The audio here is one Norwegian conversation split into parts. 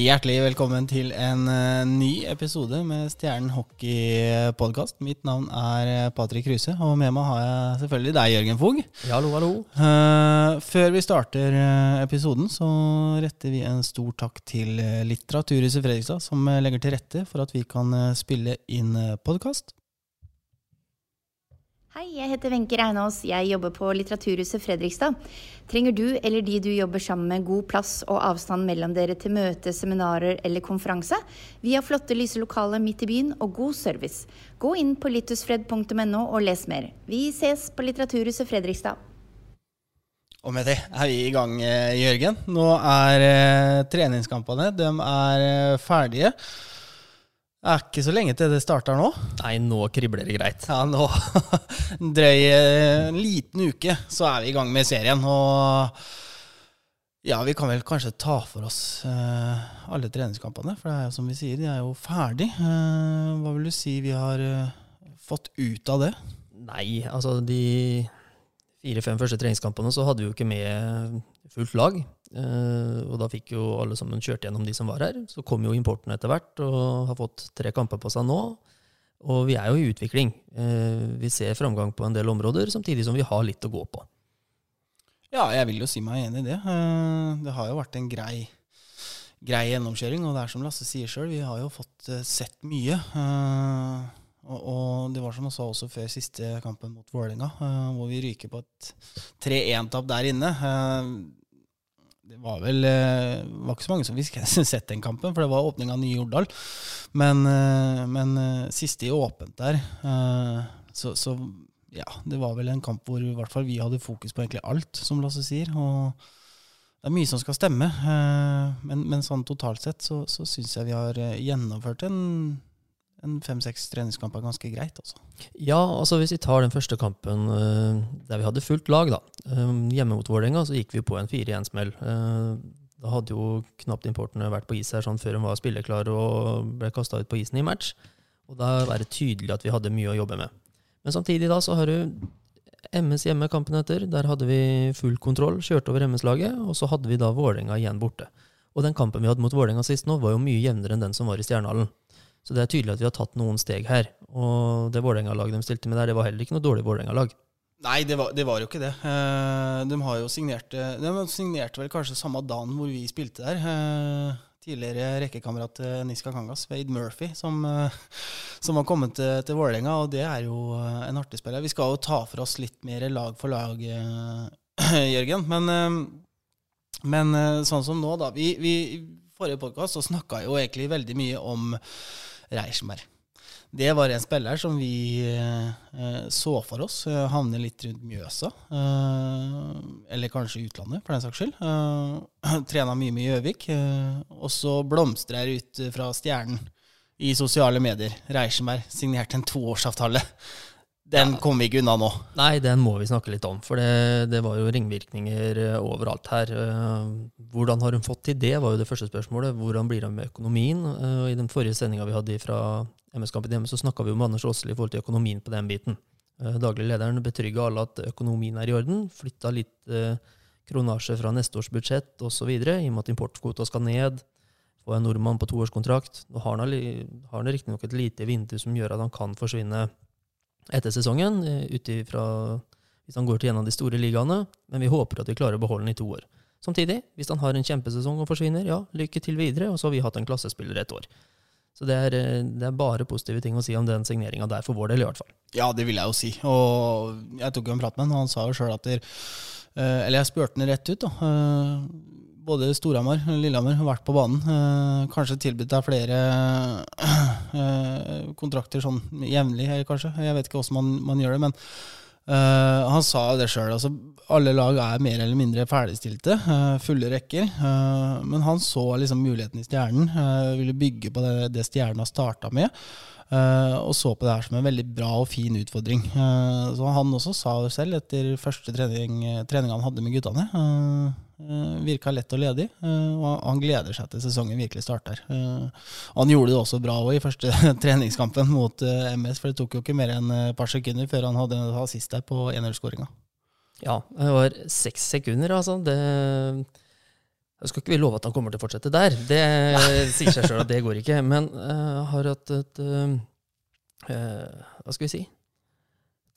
Hjertelig velkommen til en eh, ny episode med Stjernen hockey-podkast. Mitt navn er eh, Patrick Kruse, og med meg har jeg selvfølgelig deg, Jørgen Fogh. Ja, hallo, hallo. Uh, før vi starter episoden, så retter vi en stor takk til Litteraturhuset Fredrikstad, som legger til rette for at vi kan spille inn podkast. Hei, jeg heter Wenche Reinås. Jeg jobber på Litteraturhuset Fredrikstad. Trenger du eller de du jobber sammen med god plass og avstand mellom dere til møte, seminarer eller konferanse? Vi har flotte lyse lokaler midt i byen og god service. Gå inn på littusfred.no og les mer. Vi ses på Litteraturhuset Fredrikstad. Og med det er vi i gang, eh, Jørgen. Nå er eh, treningskampene de er eh, ferdige. Det er ikke så lenge til det starter nå. Nei, nå kribler det greit. Ja, nå en drøy eh, en liten uke, så er vi i gang med serien. Og ja, vi kan vel kanskje ta for oss eh, alle treningskampene. For det er jo som vi sier, de er jo ferdig. Eh, hva vil du si vi har eh, fått ut av det? Nei, altså de fire-fem første treningskampene så hadde vi jo ikke med fullt lag. Eh, og da fikk jo alle sammen kjørt gjennom de som var her. Så kom jo importen etter hvert og har fått tre kamper på seg nå. Og vi er jo i utvikling. Eh, vi ser framgang på en del områder, samtidig som vi har litt å gå på. Ja, jeg vil jo si meg enig i det. Eh, det har jo vært en grei, grei gjennomkjøring, og det er som Lasse sier sjøl, vi har jo fått sett mye. Og, og det var som han sa også før siste kampen mot Vålerenga, hvor vi ryker på et 3-1-tap der inne. Eh, det var vel det var ikke så mange som fikk sett den kampen, for det var åpning av nye Jordal. Men, eh, men eh, siste i åpent der, eh, så, så ja, det var vel en kamp hvor i hvert fall vi hadde fokus på egentlig alt, som Lasse sier. Og det er mye som skal stemme. eh, Men, men sånn totalt sett så, så syns jeg vi har eh, gjennomført en, en fem-seks treningskamper ganske greit, altså. Ja, altså hvis vi tar den første kampen eh, der vi hadde fullt lag, da. eh, hjemme mot Vålerenga så gikk vi på en 4-1-smell. Eh, da hadde jo knapt importene vært på is her sånn før de var spilleklare og ble kasta ut på isen i match. Og da er det tydelig at vi hadde mye å jobbe med. Men samtidig da så har du MS hjemme kampen etter. Der hadde vi full kontroll, kjørte over MS-laget, og så hadde vi da Vålerenga igjen borte. Og den kampen vi hadde mot Vålerenga sist nå, var jo mye jevnere enn den som var i Stjernehallen. Så det er tydelig at vi har tatt noen steg her. Og det Vålerenga-laget de stilte med der, det var heller ikke noe dårlig Vålerenga-lag. Nei, det var, det var jo ikke det. Eh, de har jo signert eh, De signerte vel kanskje samme dagen hvor vi spilte der. Eh, tidligere rekkekamerat Niska Kangas, Wade Murphy, som, eh, som har kommet til, til Vålerenga. Og det er jo eh, en artig spiller. Vi skal jo ta for oss litt mer lag for lag, eh, Jørgen. Men, eh, men eh, sånn som nå, da. Vi, vi, forrige podkast snakka jo egentlig veldig mye om Reichenberg. Det var en spiller som vi eh, så for oss eh, havne litt rundt Mjøsa. Eh, eller kanskje utlandet, for den saks skyld. Eh, Trena mye med Gjøvik. Eh, og så blomstrer ut fra Stjernen i sosiale medier. Reichenberg signerte en toårsavtale. Den Ja. kommer vi ikke unna nå. Nei, den må vi snakke litt om, for det, det var jo ringvirkninger eh, overalt her. Eh, Hvordan har hun fått til det, var jo det første spørsmålet. Hvordan blir det med økonomien? Eh, I den forrige sendinga vi hadde fra MS-kampen hjemme, så snakka vi om Anders Aasli i forhold til økonomien på den biten. Daglig lederen betrygga alle at økonomien er i orden. Flytta litt kronasje fra neste års budsjett osv., i og med at importkvota skal ned. Få en nordmann på toårskontrakt. Nå har han har han riktignok et lite vindu som gjør at han kan forsvinne etter sesongen, eh, ut ifra hvis han går til en av de store ligaene. Men vi håper at vi klarer å beholde han i to år. Samtidig, hvis han har en kjempesesong og forsvinner, ja, lykke til videre, og så har vi hatt en klassespiller et år. Så det er, eh, det er bare positive ting å si om den signeringa der, for vår del i hvert fall. Ja, det vil jeg jo si. Og jeg tok jo en prat med han, og han sa jo sjøl at der, eh, Eller jeg spurte han rett ut, da. Både Storhamar og Lillehammer har vært på banen. Kanskje tilbudt deg flere kontrakter sånn jevnlig, kanskje. Jeg vet ikke hvordan man, man gjør det, men uh, han sa det sjøl. Altså, alle lag er mer eller mindre ferdigstilte. Uh, fulle rekker. Uh, men han så liksom muligheten i Stjernen. eh, ville bygge på det, det Stjernen har starta med. Eh, og så på det her som en veldig bra og fin utfordring. Eh, så han også sa det selv etter første trening, trening han hadde med guttene. Uh, virka lett og ledig, og han gleder seg til sesongen virkelig starter. han gjorde det også bra også i første treningskampen mot MS, for det tok jo ikke mer enn et par sekunder før han hadde en assist der på 1-0-skåringa. Ja, det var seks sekunder, altså. Det jeg skal ikke vi love at han kommer til å fortsette der. Det sier seg sjøl at det går ikke. Men uh, har hatt et uh, uh, Hva skal vi si?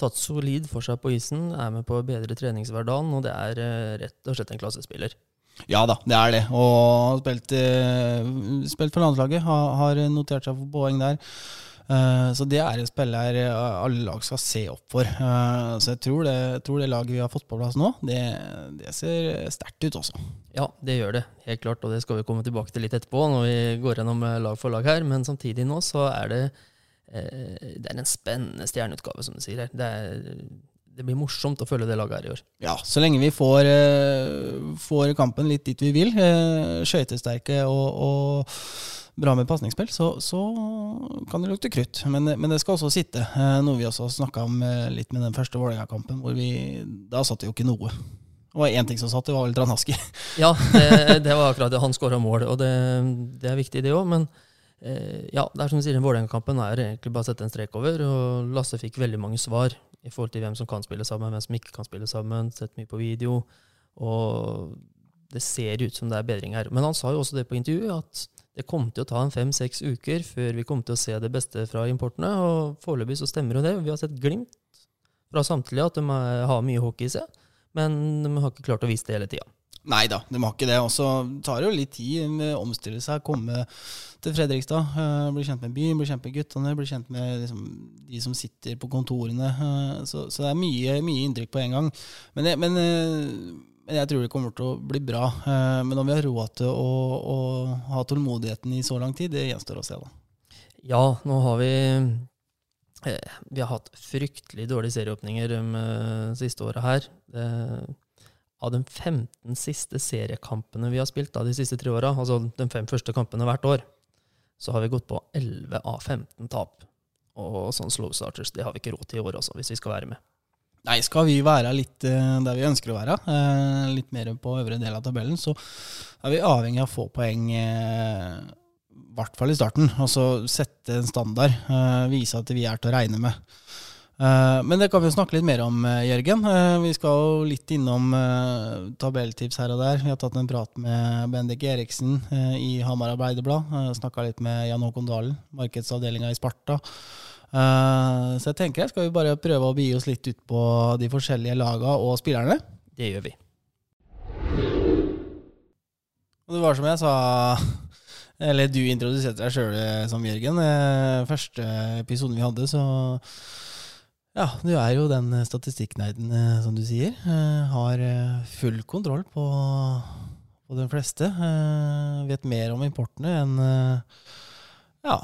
Tatt solid for seg på isen, er med på å bedre treningshverdagen, og det er rett og slett en klassespiller. Ja da, det er det. Og spilt, spilt for landslaget. Har, har notert seg for poeng der. Eh, så det er en spiller alle lag skal se opp for. Eh, så jeg tror det, tror det laget vi har fått på plass nå, det, det ser sterkt ut også. Ja, det gjør det. Helt klart. Og det skal vi komme tilbake til litt etterpå, når vi går gjennom eh, lag for lag her. Men samtidig nå så er det, det er en spennende stjerneutgave, som du sier her. Det, det blir morsomt å følge det laget her i år. Ja, så lenge vi får, får kampen litt dit vi vil. Skøytesterke og, og bra med pasningsspill, så, så, kan det lukte krutt. Men, men, det skal også sitte. Eh, noe vi også snakka om eh, litt med den første Vålerenga-kampen, hvor vi Da satt det jo ikke noe. Det var én ting som satt, det var vel Dranaski. ja, det, det, var akkurat det. Han skåra mål, og det, det, er viktig, det òg. Men eh, ja, det er som du sier, Vålerenga-kampen er egentlig bare å sette en strek over. Og Lasse fikk veldig mange svar i forhold til hvem som kan spille sammen, hvem som ikke kan spille sammen. Sett mye på video. Og det ser ut som det er bedring her. Men han sa jo også det på intervjuet, at det kom til å ta en fem-seks uker før vi kom til å se det beste fra importene. Og foreløpig så stemmer jo det. Vi har sett glimt fra samtlige at de har mye hockey i seg, men de har ikke klart å vise det hele tida. Nei da, de har ikke det. Og tar det jo litt tid å omstille seg, komme til Fredrikstad. Uh, bli kjent med byen, bli kjent med guttene, bli kjent med liksom, de som sitter på kontorene. Uh, så, så, det er mye, mye inntrykk på en gang. Men, men uh, men jeg tror det kommer til å bli bra. Eh, men om vi har råd til å, å ha tålmodigheten i så lang tid, det gjenstår å se. da. Ja, nå har vi eh, Vi har hatt fryktelig dårlige serieåpninger de eh, siste åra her. Av de 15 siste seriekampene vi har spilt av de siste tre åra, altså de fem første kampene hvert år, så har vi gått på 11 av 15 tap. Og sånn slow starters det har vi ikke råd til i år også, hvis vi skal være med. Nei, skal vi være litt uh, der vi ønsker å være, uh, litt mer på øvre del av tabellen, så er vi avhengig av å få poeng, uh, i hvert fall i starten. Og så sette en standard, vise at vi er til å regne med. Men det kan vi jo snakke litt mer om, Jørgen. vi skal jo litt innom tabelltips her og der. Vi har tatt en prat med Bendik Eriksen i Hamar Arbeiderblad. Snakka litt med Jan Håkon Dalen, markedsavdelinga i Sparta. Så jeg tenker jeg skal vi bare prøve å bi oss litt ut på de forskjellige laga og spillerne. Det gjør vi. Og det var som jeg sa Eller du introduserte deg sjøl eh, som Jørgen. Eh, første episoden vi hadde, så Ja, du er jo den statistikknerden, som du sier. Har full kontroll på, på de fleste. Vet mer om importene enn ja,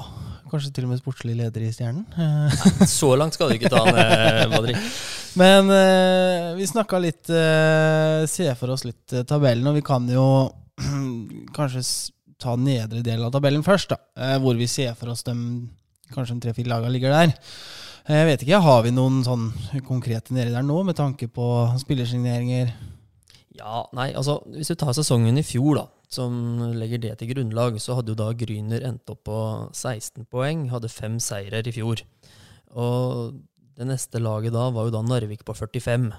kanskje til og med sportslig leder i Stjernen. Nei, så langt skal du ikke ta han, Madrid. Men vi snakka litt Se for oss litt tabellen, og vi kan jo kanskje ta nedre del av tabellen først, da. Hvor vi ser for oss dem Kanskje de tre-fire lagene ligger der. Jeg vet ikke, Har vi noen sånn konkrete nedi der nå, med tanke på spillersigneringer? Ja, nei, altså Hvis du tar sesongen i fjor, da som legger det til grunnlag, så hadde jo da Gryner endt opp på 16 poeng, hadde fem seirer i fjor. Og det neste laget da var jo da Narvik på 45.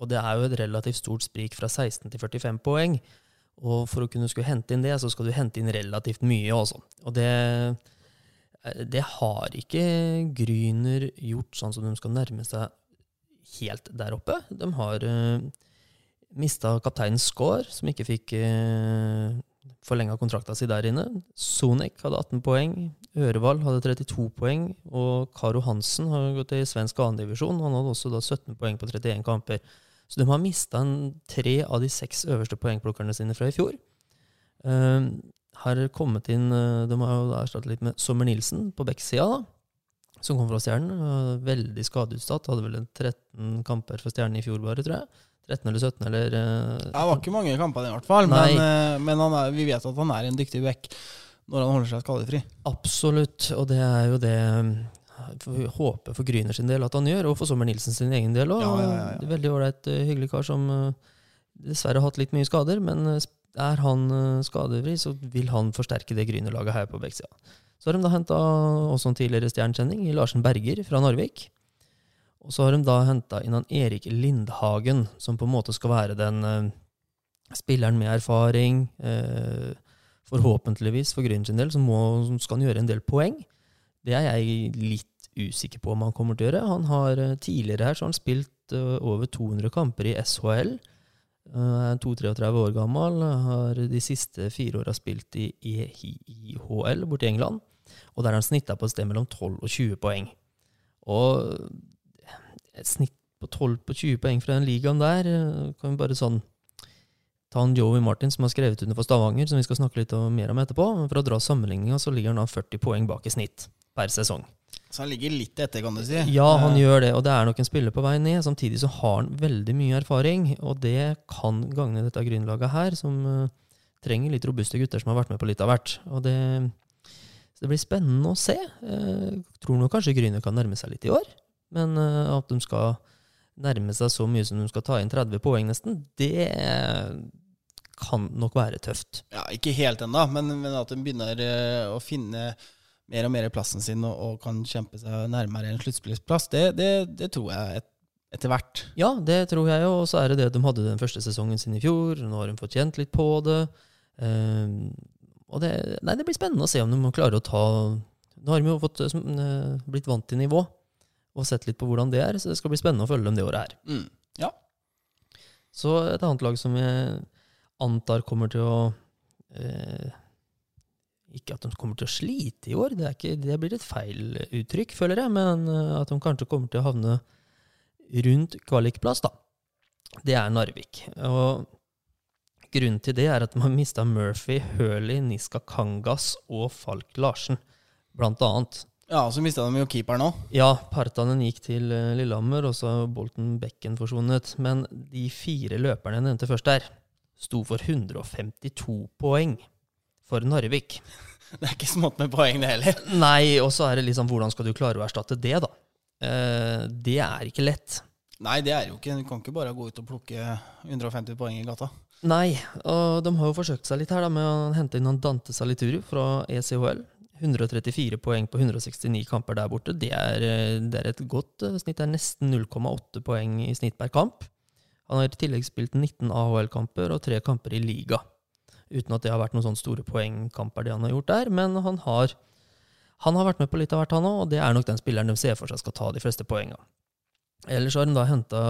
Og det er jo et relativt stort sprik fra 16 til 45 poeng. Og for å kunne skulle hente inn det, så skal du hente inn relativt mye også. Og det, det har ikke Gryner gjort sånn som de skal nærme seg helt der oppe. De har uh, Mista kapteinen Skaar, som ikke fikk uh, forlenga kontrakta si der inne. Sonek hadde 18 poeng. Ørevald hadde 32 poeng. Og Karo Hansen har gått i svensk annendivisjon. Han hadde også da 17 poeng på 31 kamper. Så de har mista tre av de seks øverste poengplukkerne sine fra i fjor. Uh, har kommet inn uh, De har jo erstattet litt med Sommer Nilsen på Beck-sida, som kom fra Stjernen. Veldig skadeutsatt. Hadde vel 13 kamper for Stjernen i fjor, bare, tror jeg. 13 eller 17, eller uh, Det var ikke mange kamper, i hvert fall. Men, uh, men er, vi vet at han er en dyktig back. når han holder seg skadefri. Absolutt, og det er jo det vi håper for Gryner sin del at han gjør, og for Sommer Nilsen sin egen del òg. Ja, ja, ja. Veldig ålreit, eh, hyggelig kar som eh, dessverre har hatt litt mye skader, men eh, er han eh, skadefri, så vil han forsterke det Gryner-laget her på Bekksida. Så har de da henta også en tidligere stjernekjenning, Larsen Berger fra Narvik. Og så har de da henta inn han Erik Lindhagen, som på en måte skal være den eh, spilleren med erfaring. Eh, forhåpentligvis for Grüner sin del, så må, så skal gjøre en del poeng. Det er jeg litt usikker på om han kommer til å gjøre. Han har eh, Tidligere her så har han spilt eh, over 200 kamper i SHL. Eh, Er 32-33 år gammel. Har de siste fire åra spilt i EIHL borte i England. Og der har han snitta på et sted mellom 12 og 20 poeng. Og et snitt på 12 på 20 poeng fra den ligaen der eh, kan vi bare sånn ta en Joey Martin som har skrevet under for Stavanger, som vi skal snakke litt mer om etterpå. For å dra sammenligninga så ligger han da 40 poeng bak i snitt per sesong. Så han ligger litt etter, kan du si. Ja, han Eh, gjør det, og det er nok en spiller på vei ned. Samtidig så har han veldig mye erfaring, og det kan gagne dette grunnlaget her, som uh, trenger litt robuste gutter som har vært med på litt av hvert. Og det, det blir spennende å se. Jeg tror nok kanskje Gryner kan nærme seg litt i år, men eh, at de skal nærme seg så mye som de skal ta inn 30 poeng nesten, det kan nok være tøft. Ja, ikke helt ennå, men, men at de begynner eh, å finne mer og mer plassen sin og, og kan kjempe seg nærmere en sluttspillsplass, det, det, det tror jeg et, etter hvert. Ja, det tror jeg jo. Og så er det det de hadde den første sesongen sin i fjor. Nå har de fått kjent litt på det. Um, og det, nei, det blir spennende å se om de klarer å ta Nå har de jo fått, eh, eh, blitt vant til nivå og sett litt på hvordan det er, så det skal bli spennende å følge dem det året her. Mm. Ja. Så et annet lag som jeg antar kommer til å eh, Ikke at de kommer til å slite i år, det, ikke, det blir et feil uttrykk, føler jeg, men eh, at de kanskje kommer til å havne rundt kvalikplass, da. Det er Narvik. Og grunnen til det er at de har mista Murphy, Hurley, Niska Kangas og Falk Larsen, blant annet. ja, så mista de jo keeperen òg. Ja, Partanen gikk til eh, Lillehammer, og så har Bolten Bekken forsvunnet. Men de fire løperne jeg nevnte først der, sto for 152 poeng for Narvik. Det er ikke smått med poeng, det heller. Nei, og så er det liksom hvordan skal du klare å erstatte det, da? Eh, det er ikke lett. Nei, det er jo ikke. Du kan ikke bare gå ut og plukke 150 poeng i gata. Nei, og de har jo forsøkt seg litt her da med å hente inn han Dante Salituru fra ECHL. 134 poeng på 169 kamper der borte. Det er, eh, det er et godt eh, snitt. Det er nesten 0,8 poeng i snitt per kamp. Han har i tillegg spilt 19 AHL-kamper og tre kamper i liga. Uten at det har vært noen sånne store poengkamper, det han har gjort der. Men han har, han har vært med på litt av hvert, han òg, og det er nok den spilleren de ser for seg skal ta de fleste poenga. Ellers har de da henta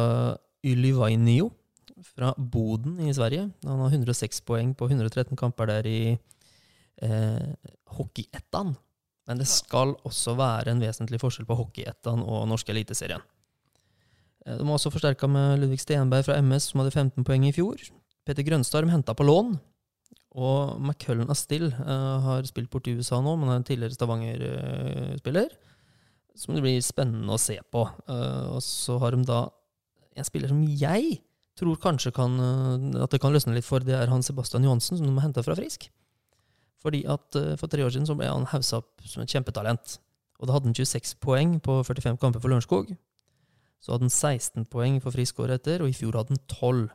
Ylivainio fra Boden i Sverige. Han har 106 poeng på 113 kamper der i eh, Hockeyettan. Men det skal også være en vesentlig forskjell på Hockeyettan og norske Eliteserien. Eh, De har også forsterka med Ludvig Stenberg fra MS, som hadde 15 poeng i fjor. Peter Grønstad de henta på lån. Og McCullen Astill uh, har spilt bort i USA nå, men er en tidligere Stavanger-spiller. som det blir spennende å se på. Uh, og så har de da en spiller som jeg tror kanskje kan, uh, at det kan løsne litt for, det er han Sebastian Johansen, som de har henta fra Frisk. Fordi at eh, For tre år siden så ble han haussa opp som et kjempetalent. Og da hadde han 26 poeng på 45 kamper for Lørenskog. Så hadde han 16 poeng for Frisk året etter, og i fjor hadde han 12.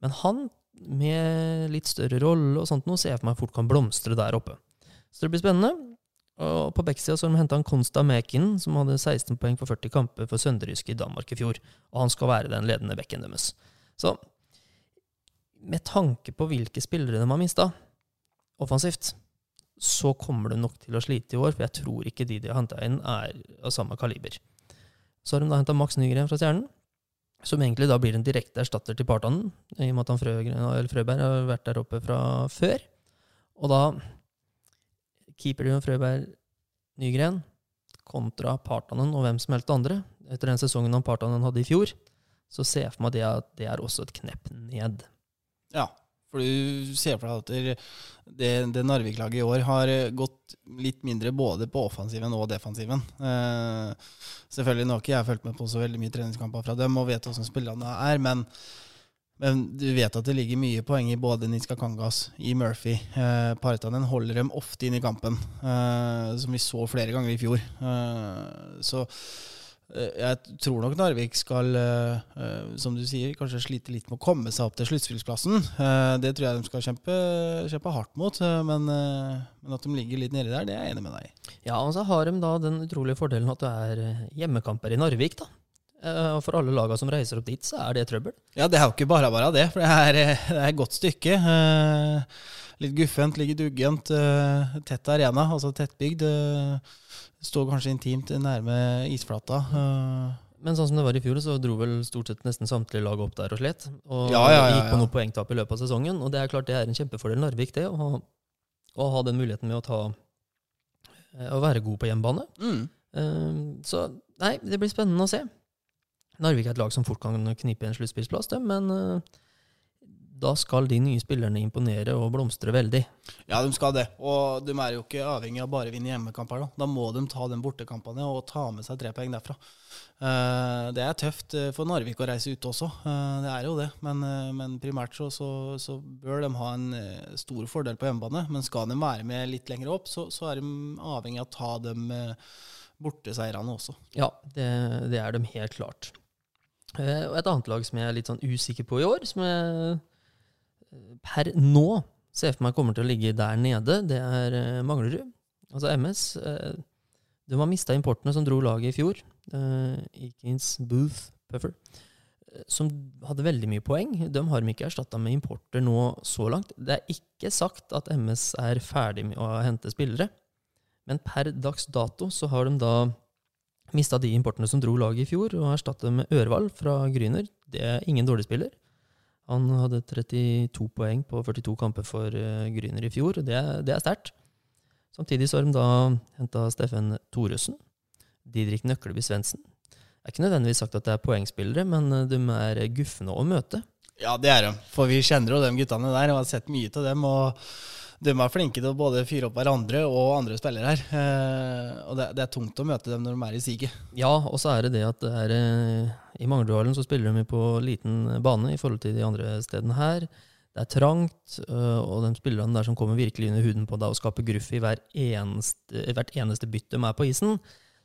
Men han, med litt større rolle og sånt nå, ser jeg for meg fort kan blomstre der oppe. Så det blir spennende. Og på backsida så har de henta Konsta Mekinen, som hadde 16 poeng på 40 kamper for Sønderjysk i Danmark i fjor. Og han skal være den ledende bekken deres. Så med tanke på hvilke spillere de har mista offensivt, så kommer de nok til å slite i år, for jeg tror ikke de de har henta inn, er av samme kaliber. Så har de da henta Max Nygren fra Stjernen, som egentlig da blir en direkte erstatter til Partanen, i og med at han Frø, Frøberg har vært der oppe fra før. Og da keeper du Frøberg Nygren kontra Partanen og hvem som helst andre, etter den sesongen han Partanen hadde i fjor, så ser jeg for meg det at det er også et knepp ned. Ja, for du ser for deg at det, det, Narvik-laget i år har gått litt mindre både på offensiven og defensiven. Eh, selvfølgelig nå har ikke jeg fulgt med på så veldig mye treningskamper fra dem og vet hvordan spillerne er, men Men du vet at det ligger mye poeng i både Niska Kangas, i Murphy. Eh, Partanen holder dem ofte inn i kampen, eh, som vi så flere ganger i fjor. Eh, så jeg tror nok Narvik skal, eh, eh, som du sier, kanskje slite litt med å komme seg opp til sluttspillsplassen. Eh, det tror jeg de skal kjempe, kjempe hardt mot, eh, men, eh, men at de ligger litt nedi der, det er jeg enig med deg i. Ja, og så har de da den utrolige fordelen at det er eh, hjemmekamper i Narvik, da. Eh, Og for alle lagene som reiser opp dit, så er det trøbbel. Ja, det er jo ikke bare bare det, for det er, eh, det er et godt stykke. Litt guffent, ligger duggent. Eh, tett arena, altså tettbygd. Eh, står kanskje intimt nærme isflata. Eh, Men sånn som det var i fjor, så dro vel stort sett nesten samtlige lag opp der og slet. Og Ja, ja, ja, gikk på noen noe poengtap i løpet av sesongen. Og det er klart det er en kjempefordel Narvik, det. Å ha, å ha den muligheten med å ta Å være god på hjemmebane. mm. Så nei, det blir spennende å se. Narvik er et lag som fort kan knipe en sluttspillsplass, men da skal de nye spillerne imponere og blomstre veldig. Ja, de skal det. Og de er jo ikke avhengig av bare å vinne hjemmekamper. Da. da må de ta de bortekampene og ta med seg tre poeng derfra. Eh, det er tøft eh, for Narvik å reise ut også, Eh, det er jo det. Men, men primært så, så, så bør de ha en stor fordel på hjemmebane. Men skal de være med litt lenger opp, så, så er de avhengig av å ta de borteseirene også. Ja, det, det er de helt klart. Og et annet lag som jeg er litt sånn usikker på i år, som jeg per nå ser for meg kommer til å ligge der nede, det er eh, Manglerud. Altså MS. eh, De har mista importene som dro laget i fjor. Eh, Eakins, Booth, Puffer. eh, Som hadde veldig mye poeng. De har de ikke erstatta med importer nå så langt. Det er ikke sagt at MS er ferdig med å hente spillere. Men per dags dato så har de da mista de importene som dro laget i fjor, og erstattet med Ørvald fra Gryner. Det er ingen dårlig spiller. Han hadde 32 poeng på 42 kamper for eh, Gryner i fjor. Det, det er sterkt. Samtidig så har de da henta Steffen Thoresen. Didrik Nøkleby Svendsen. Det er ikke nødvendigvis sagt at det er poengspillere, men eh, de er guffende å møte. Ja, det er de. For vi kjenner jo de guttene der og har sett mye til dem. og de er flinke til å både fyre opp hverandre og andre spillere her. Eh, og det, det er tungt å møte dem når de er i siget. Ja, og så er det det at det er, eh, i Manglerudhallen så spiller de på liten bane i forhold til de andre stedene her. Det er trangt, øh, og de spillerne der som kommer virkelig under huden på deg og skaper gruff i hver eneste, hvert eneste bytt de er på isen,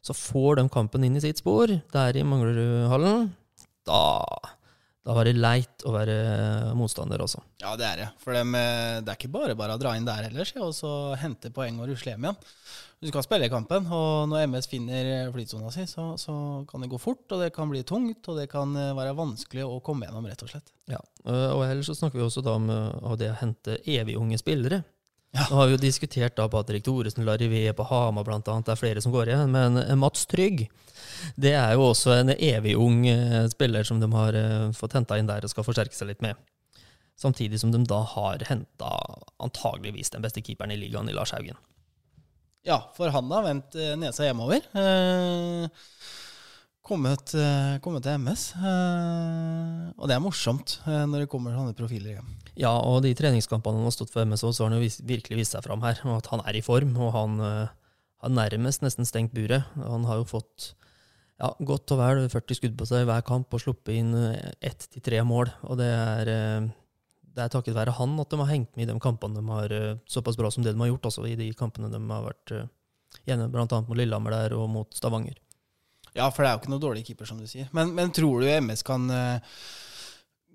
så får de kampen inn i sitt spor der i Manglerudhallen. Da, da var det leit å være motstander også. Ja, det er det. For dem, eh, det er ikke bare bare å dra inn der heller, og så hente poeng og rusle hjem igjen. Du skal spille kampen, og når MS finner flytsona si, så, så kan det gå fort, og det kan bli tungt, og det kan eh, være vanskelig å komme gjennom, rett og slett. Ja, og ellers så snakker vi også da om øh, det å hente evig unge spillere. Ja. Nå har vi jo diskutert da Patrick Thoresen, Larivé på Hamar annet, det er flere som går igjen, men Mats Trygg, det er jo også en evig ung øh, spiller som de har øh, fått henta inn der og skal forsterke seg litt med. Samtidig som de da har henta antageligvis den beste keeperen i ligaen, i Lars Haugen. Ja, for han har vendt eh, nesa hjemover. Eh, kommet, eh, kommet til MS. Eh, og det er morsomt eh, når det kommer sånne profiler hjem. Ja, og de treningskampene han har stått for MSO, så har han jo virkelig vist seg fram her. Og at han er i form, og han har nærmest nesten stengt buret. Han har jo fått ja, godt og vel 40 skudd på seg i hver kamp og sluppet inn øh, ett til tre mål. Og det er, øh, det er takket være han at de har hengt med i de kampene de har øh, såpass bra som det de har gjort, altså, i de kampene de har vært gjennom, annet mot Lillehammer der og mot Stavanger. Ja, for det er jo ikke noe dårlig keeper, som du sier. Men, men tror du MS kan eh,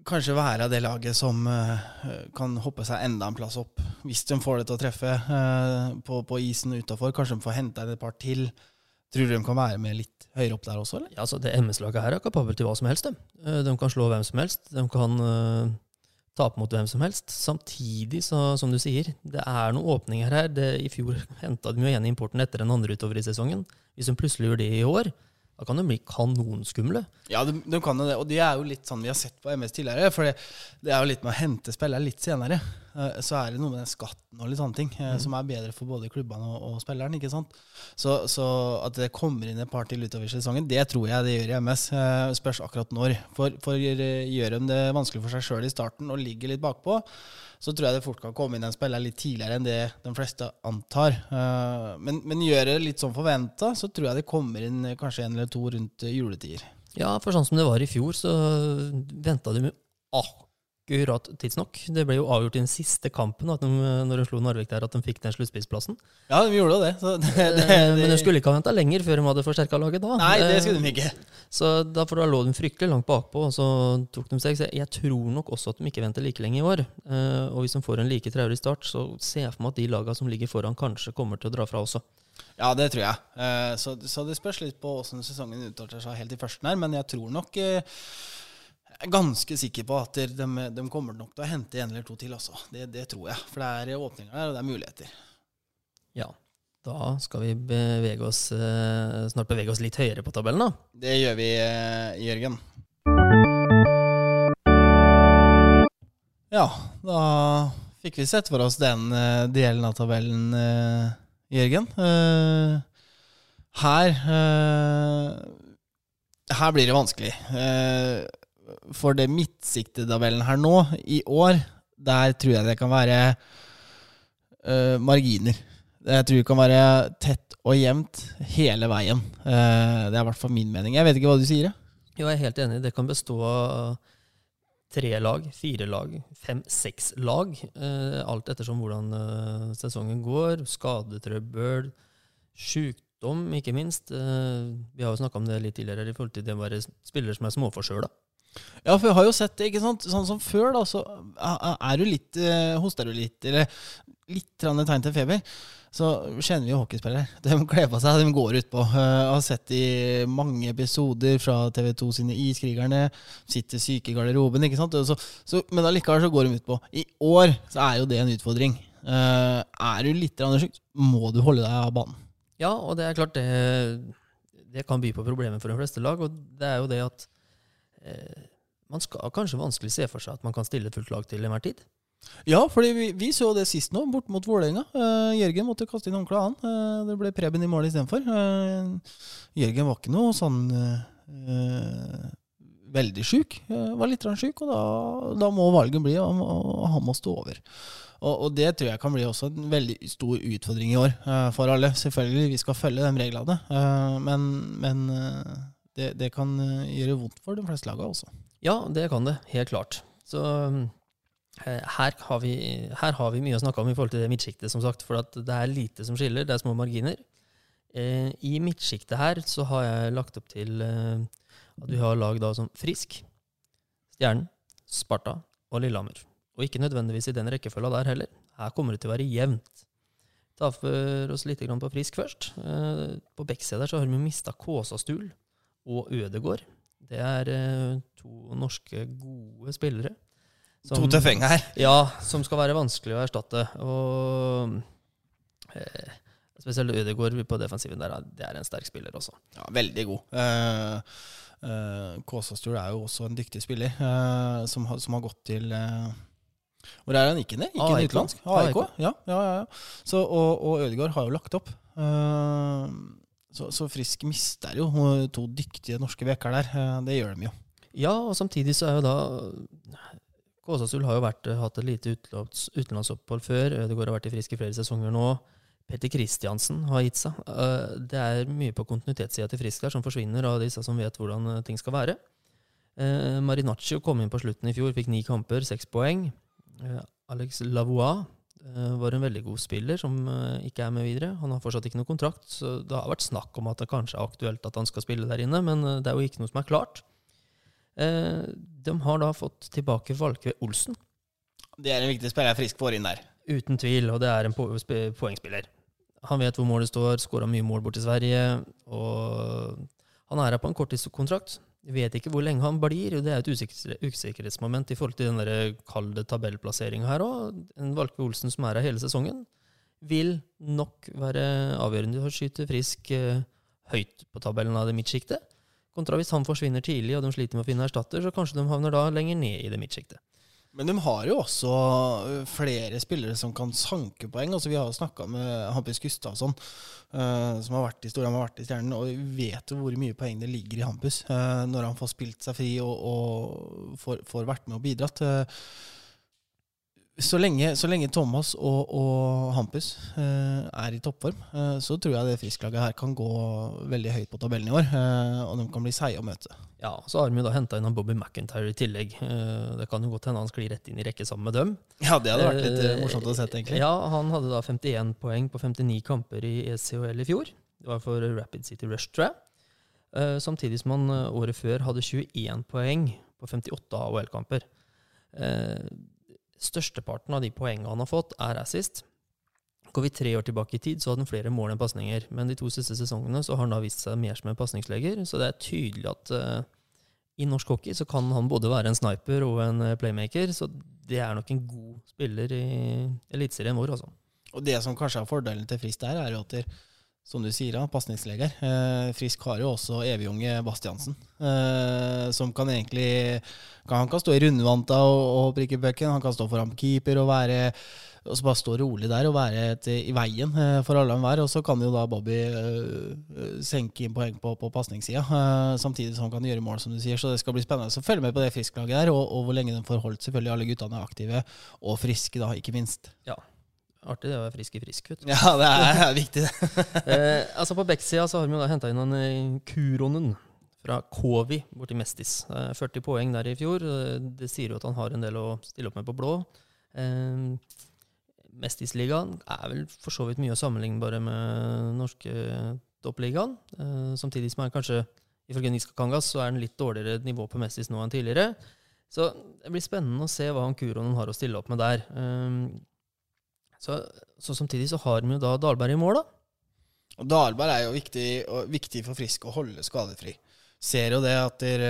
kanskje være det laget som uh, kan hoppe seg enda en plass opp, hvis de får det til å treffe uh, på, på isen utafor? Kanskje de får henta et par til? Tror du de kan være med litt høyere opp der også, eller? Ja, altså Det MS-laget her er kapabelt til hva som helst. De, Eh, de kan slå hvem som helst. De kan uh, tape mot hvem som helst. Samtidig, så, som du sier, det er noen åpninger her. Det, I fjor henta de jo igjen importen etter en andre utover i sesongen. Hvis de plutselig gjør det i år, da kan de bli kanonskumle. Ja, de, de kan jo det. Og det er jo litt sånn vi har sett på MS tidligere. For det, det er jo litt med å hente spillere litt senere. Eh, Så er det noe med den skatten og litt sånne ting mm. som er bedre for både klubbene og, og spilleren. ikke sant? Så, så at det kommer inn et par til utover sesongen, det tror jeg det gjør i MS. Eh, Spørs akkurat når. For, for eh, gjør de det vanskelig for seg sjøl i starten og ligger litt bakpå, så tror jeg det fort kan komme inn en spiller litt tidligere enn det de fleste antar. Eh, Men, men gjør det litt sånn forventa, så tror jeg det kommer inn eh, kanskje en eller to rundt eh, juletider. Ja, for sånn som det var i fjor, så venta de med akkurat tidsnok. Det ble jo avgjort i den siste kampen at de, når de slo Narvik der, at de fikk den sluttspillsplassen. Ja, de gjorde jo det. Så det, det, Eh, Men de skulle ikke ha venta lenger før de hadde forsterka laget da. nei, det Eh, skulle de ikke. Så derfor da lå de fryktelig langt bakpå, og så tok de seg. Så jeg, tror nok også at de ikke venter like lenge i år. Eh, og hvis de får en like traurig start, så ser jeg for meg at de lagene som ligger foran, kanskje kommer til å dra fra også. Ja, det tror jeg. Eh, Så, så det spørs litt på åssen sesongen utarter seg helt i førsten her, men jeg tror nok eh, Jeg er ganske sikker på at de, de kommer nok til å hente en eller to til, altså. Det, det tror jeg. For det er åpninger der, og det er muligheter. Ja, da skal vi bevege oss, eh, snart bevege oss litt høyere på tabellen, da. Det gjør vi, eh, Jørgen. Ja, da fikk vi sett for oss den eh, delen av tabellen, Jørgen. Her Her blir det vanskelig. For det midtsiktetabellen her nå, i år, der tror jeg det kan være uh, marginer. Jeg tror det kan være tett og jevnt hele veien. Uh, det er i hvert fall min mening. Jeg vet ikke hva du sier? Jo, jeg er helt enig. Det kan bestå av tre lag, fire lag, fem, seks lag. Uh, alt ettersom hvordan sesongen går. Skadetrøbbel, sjukdom, ikke minst. Vi har jo snakka om det litt tidligere i forhold til det å være spillere som er småforkjøla. Ja, for jeg har jo sett det, ikke sant? Sånn som før, da, så er du litt eh, Hoster du litt, eller litt tegn til feber, så kjenner vi jo hockeyspillere. De kler på seg, de går utpå. Uh, har sett i mange episoder fra TV2 sine Iskrigerne. Sitter syke i garderoben, ikke sant. Så, så, men allikevel så går de utpå. I år så er jo det en utfordring. Eh, er du litt syk, må du holde deg av banen. Ja, og det er klart det, det kan by på problemer for de fleste lag. Og det er jo det at eh, man skal kanskje vanskelig se for seg at man kan stille fullt lag til enhver tid. Ja, fordi vi, vi så det sist nå, bort mot Vålerenga. Uh, Jørgen måtte kaste inn håndkleet, han. Eh, det ble Preben i mål istedenfor. Uh, Jørgen var ikke noe sånn eh, veldig sjuk. Uh, var litt sjuk, og da, da må valget bli og, og han må stå over. Og, og det tror jeg kan bli også en veldig stor utfordring i år eh, for alle. Selvfølgelig, vi skal følge de reglene, eh, men, men eh, det, det kan eh, gjøre vondt for de fleste lagene også. Ja, det kan det. Helt klart. Så eh, her, har vi, her har vi mye å snakke om i forhold til det midtsjiktet, som sagt. For det er lite som skiller. Det er små marginer. Eh, I midtsjiktet her så har jeg lagt opp til eh, at vi har lag da som Frisk, Stjernen, Sparta og Lillehammer. Og ikke nødvendigvis i den rekkefølga der heller. Her kommer det til å være jevnt. Ta for oss litt på Frisk først. Eh, På Bekkseter så har vi mista Kåsastul og Ødegård. Det er eh, to norske gode spillere. To tøffinger her. Ja, som skal være vanskelig å erstatte. Og eh, spesielt Ødegård på defensiven der, det er en sterk spiller også. Ja, veldig god. Uh, Kåsastul er jo også en dyktig spiller, eh, som, har, som har gått til eh, Hvor er han? Ikke ned? Ikke AIK. utenlandsk? AIK. AIK. Ja, ja, ja, ja. Så, og, og Ødegaard har jo lagt opp. Eh, så, så Frisk mister jo to dyktige norske veker der. Eh, det gjør de jo. Ja, og samtidig så er jo da Kåsasul har jo vært, hatt et lite utenlands, utenlandsopphold før. Ødegaard har vært i Frisk i flere sesonger nå. Petter Kristiansen har gitt seg. Eh, Det er mye på kontinuitetssida til Frisk der som forsvinner av disse som vet hvordan eh, ting skal være. Eh, Marinaccio kom inn på slutten i fjor, fikk ni kamper, seks poeng. Eh, Alex Lavois eh, var en veldig god spiller som eh, ikke er med videre. Han har fortsatt ikke noe kontrakt, så det har vært snakk om at det kanskje er aktuelt at han skal spille der inne, men eh, det er jo ikke noe som er klart. Eh, De har da fått tilbake Valkve Olsen, Det er en viktig spiller Frisk får inn der. uten tvil, og det er en poengspiller. Han vet hvor målet står, skåra mye mål bort til Sverige, og han er her på en korttidskontrakt. Vi vet ikke hvor lenge han blir, og det er et usikker usikkerhetsmoment i forhold til den kalde tabellplasseringa her òg. En Valkve Olsen som er her hele sesongen, vil nok være avgjørende for å skyte frisk eh, høyt på tabellen av det midtsjiktet. Kontra hvis han forsvinner tidlig og de sliter med å finne erstatter, så kanskje de havner da lenger ned i det midtsjiktet. Men de har jo også flere spillere som kan sanke poeng. Altså, vi har jo snakka med Hampus Gustavsson, uh, som har vært i Storhamar, har vært i Stjernen, og vi vet jo hvor mye poeng det ligger i Hampus uh, når han får spilt seg fri og, og får, får vært med og bidratt. Eh, Så lenge, så lenge Thomas og, og Hampus eh, er i toppform, eh, så tror jeg det Frisk-laget her kan gå veldig høyt på tabellen i år. Eh, og de kan bli seige å møte. Ja, Så har vi da henta inn Bobby McIntyre i tillegg. Eh, det kan jo godt hende han sklir rett inn i rekke sammen med dem. Ja, det hadde vært litt eh, Eh, morsomt å se, egentlig. Ja, Han hadde da 51 poeng på 59 kamper i ECHL i fjor. Det var for Rapid City Rush, tror jeg. Samtidig som han året før hadde 21 poeng på 58 AHL-kamper. Eh, størsteparten av de poengene han har fått, er assist. Går vi tre år tilbake i tid, så hadde han flere mål enn pasninger. Men de to siste sesongene så har han da vist seg mer som en pasningsleger, så det er tydelig at uh, i norsk hockey så kan han både være en sniper og en eh, playmaker, så det er nok en god spiller i Eliteserien vår, altså. Og det som kanskje er fordelen til Frist der, er jo at som du sier, ja, pasningsleger. Eh, Frisk har jo også evigunge Bastiansen, eh, som kan egentlig kan, Han kan stå i rundvanta og, og prikke pucken, han kan stå foran keeper og være og så bare stå rolig der og være et, i veien eh, for alle og enhver. Og så kan jo da Bobby eh, eh, senke inn poeng på, på pasningssida, eh, samtidig som han kan gjøre mål, som du sier. Så det skal bli spennende å følge med på det Frisk-laget der, og, og hvor lenge de får holdt selvfølgelig alle guttene er aktive, og friske, da, ikke minst. Artig det å være frisk i frisk, kutt. Ja, det er, er viktig, det. eh, altså På Beck-sida så har vi jo da henta inn han eh, Kuronen fra Kovi borti Mestis. Eh, 40 poeng der i fjor. Eh, Det sier jo at han har en del å stille opp med på blå. Eh, Mestisligaen er vel for så vidt mye sammenlignbare med norske toppligaen. Eh, samtidig som er kanskje, ifølge Niska Kangas, så er den litt dårligere nivå på Mestis nå enn tidligere. Så det blir spennende å se hva han Kuronen har å stille opp med der. Eh, så, så samtidig så har de jo da Dahlberg i mål, da. Og Dahlberg er jo viktig, viktig for Frisk å holde skadefri. Ser jo det at dere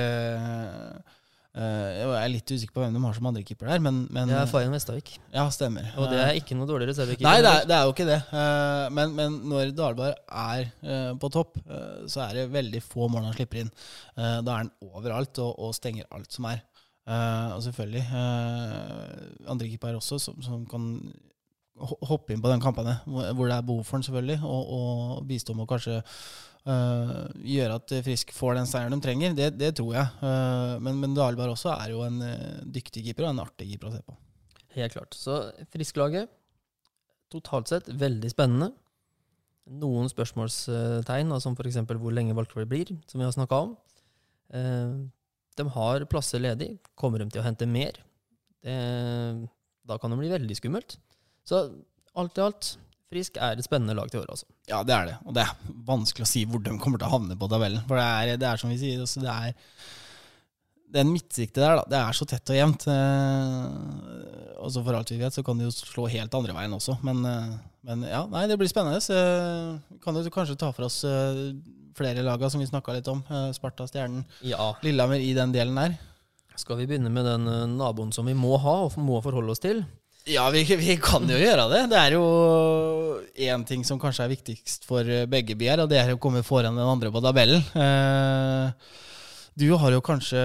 eh, Jeg er litt usikker på hvem de har som andrekeeper der, men, men Det er Fayen Vestavik. Ja, stemmer. Og det er ikke noe dårligere reservekeeper. Nei, det er, det er jo ikke det. Eh, Men, men når Dahlberg er eh, på topp, eh, så er det veldig få mål han slipper inn. Eh, Da er han overalt og, og stenger alt som er. Eh, Og selvfølgelig uh, andrekeeper også, som, som kan hoppe inn på den kampene hvor det er behov for den, selvfølgelig, og, og bistå med å kanskje øh, gjøre at Frisk får den seieren de trenger. Det, det tror jeg. Eh, men, men Dahlberg også er jo en eh, dyktig keeper og en artig keeper å se på. Helt klart. Så Frisk-laget, totalt sett, veldig spennende. Noen spørsmålstegn, som f.eks. hvor lenge Valkveld blir, som vi har snakka om. De har plasser ledig. Kommer de til å hente mer? Det, da kan det bli veldig skummelt. Så alt i alt, Frisk er et spennende lag til året, altså. Ja, det er det. Og det er vanskelig å si hvor de kommer til å havne på tabellen. For det er, det er som vi sier, altså det er Den midtsiktet der, da, det er så tett og jevnt. Eh, og så for alt vi vet, så kan det jo slå helt andre veien også. Men, eh, men ja, nei, det blir spennende. Så eh, kan du kanskje ta for oss eh, flere laga som vi snakka litt om. Eh, Sparta, Stjernen, Ja. Lillehammer i den delen der. Skal vi begynne med den naboen som vi må ha og må forholde oss til? Ja, vi, vi kan jo gjøre det. Det er jo én ting som kanskje er viktigst for begge byer, og det er å komme foran den andre på tabellen. Eh, du har jo kanskje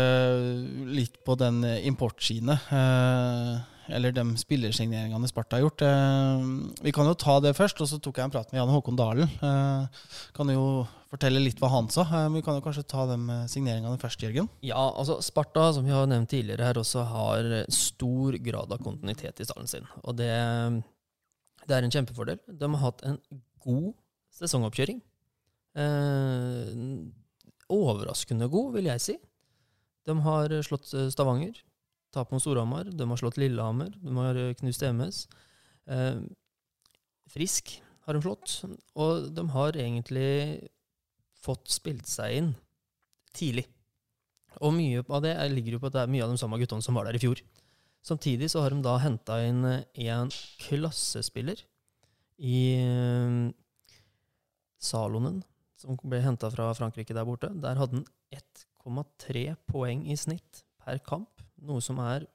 litt på den importsiden, eh, eller de spillersigneringene Sparta har gjort. Eh, vi kan jo ta det først, og så tok jeg en prat med Jan Håkon Dalen. Eh, kan jo fortelle litt hva han sa. Eh, vi kan jo kanskje ta de signeringene først, Jørgen. Ja, altså Sparta, som vi har nevnt tidligere her, også har stor grad av kontinuitet i stallen sin. Og det, det er en kjempefordel. De har hatt en god sesongoppkjøring. Overraskende god, vil jeg si. De har slått Stavanger, tap mot Storhamar. De har slått Lillehammer, de har eh, knust MS. Eh, frisk har de slått. Og de har egentlig fått spilt seg inn tidlig. Og mye av det er- ligger jo på at det er mye av de samme guttene som var der i fjor. Samtidig så har de da henta inn eh, en klassespiller i eh, Salonen, som ble henta fra Frankrike der borte. Der hadde han 1,3 poeng i snitt per kamp, noe som er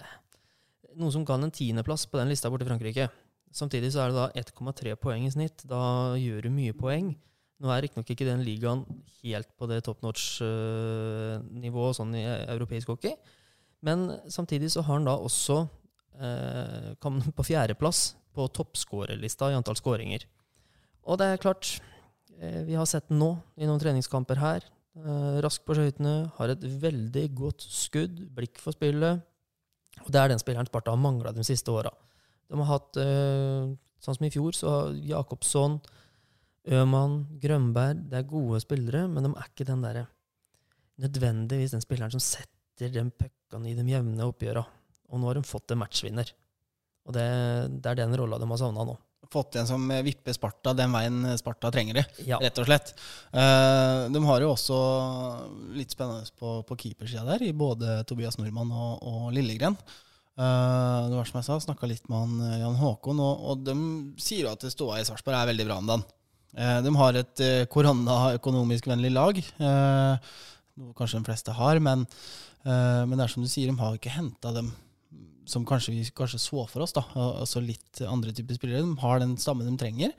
eh, Noe som ga en tiendeplass på den lista borte i Frankrike. Samtidig så er det da 1,3 poeng i snitt. Da gjør du mye poeng. Nå er riktignok ikke den ligaen helt på det top notch-nivået sånn i europeisk hockey, men samtidig så har han da også eh, kommet på fjerdeplass på toppskårerlista i antall skåringer. Og det er klart, eh, vi har sett nå i noen treningskamper her. Eh, rask på skøytene, har et veldig godt skudd, blikk for spillet. Og det er den spilleren Sparta har mangla de siste åra. De har hatt, eh, sånn som i fjor, så har Jakobsson, Øman, Grønberg Det er gode spillere, men de er ikke den der, nødvendigvis den spilleren som setter den puckene i de jevne oppgjøra. Og nå har de fått en matchvinner. Og det, det er den rolla de har savna nå. Fått en som vipper Sparta den veien Sparta trenger det, Ja. rett og slett. Eh, de har jo også litt spennende på, på keepersida der, i både Tobias Nordmann og, og Lillegren. Eh, det var som jeg sa, snakka litt med han eh, Jan Håkon, og, og de sier jo at ståa i Sarpsborg er veldig bra om dagen. Eh, de har et eh, koronaøkonomisk vennlig lag, eh, noe kanskje de fleste har, men, eh, men det er som du sier, de har ikke henta dem som kanskje vi kanskje så for oss, da, al- altså litt andre typer spillere. De har den stammen de trenger.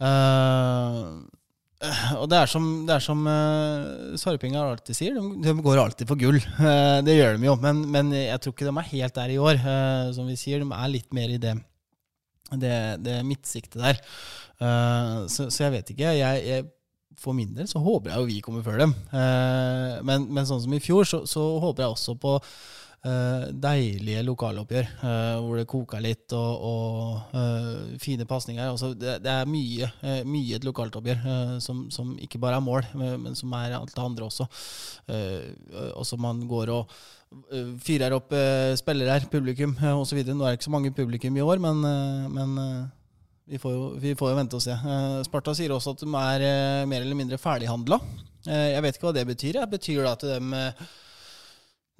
Uh, og det er som, det som uh, Sarpinga alltid sier, de, de går alltid for gull. Uh, det gjør de jo, men, men jeg tror ikke de er helt der i år. Uh, som vi sier, de er litt mer i det, det, det midtsiktet der. Eh, så, så jeg vet ikke. Jeg, jeg, for min del så håper jeg jo vi kommer før dem. Eh, men, men sånn som i fjor, så, så håper jeg også på eh, deilige lokaloppgjør eh, hvor det koker litt, og, og eh, fine pasninger. Altså, det, det er mye, eh, mye et lokalt oppgjør eh, som, som ikke bare er mål, men, som er alt det andre også. Eh, og som man går og eh, fyrer opp spillere her, publikum uh, osv. Nå er det ikke så mange publikum i år, men, eh, men eh, vi, får jo, vi får jo vente og se. Eh, Sparta sier også at de er eh, mer eller mindre ferdighandla. Jeg vet ikke hva det betyr. Det Betyr det at de eh,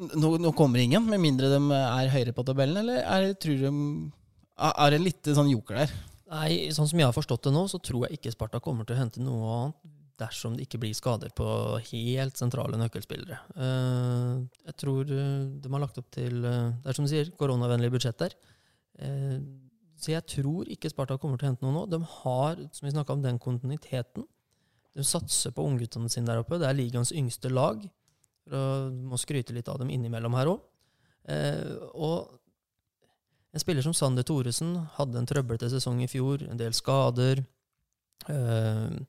nå, nå kommer ingen, med mindre de er høyere på tabellen, eller er, tror de, er det litt sånn joker der? Nei, sånn som jeg har forstått det nå, så tror jeg ikke Sparta kommer til å hente noe annet dersom det ikke blir skader på helt sentrale nøkkelspillere. Eh, jeg tror eh, de har lagt opp til eh, Det er som du sier, koronavennlig budsjett der. Eh, så jeg tror ikke Sparta kommer til å hente noe nå. De har, som vi snakka om, den kontinuiteten. De satser på ungguttene sine der oppe. Det er ligaens yngste lag. For å må skryte litt av dem innimellom her òg. Eh, og en spiller som Sander Thoresen hadde en trøblete sesong i fjor, en del skader. Eh,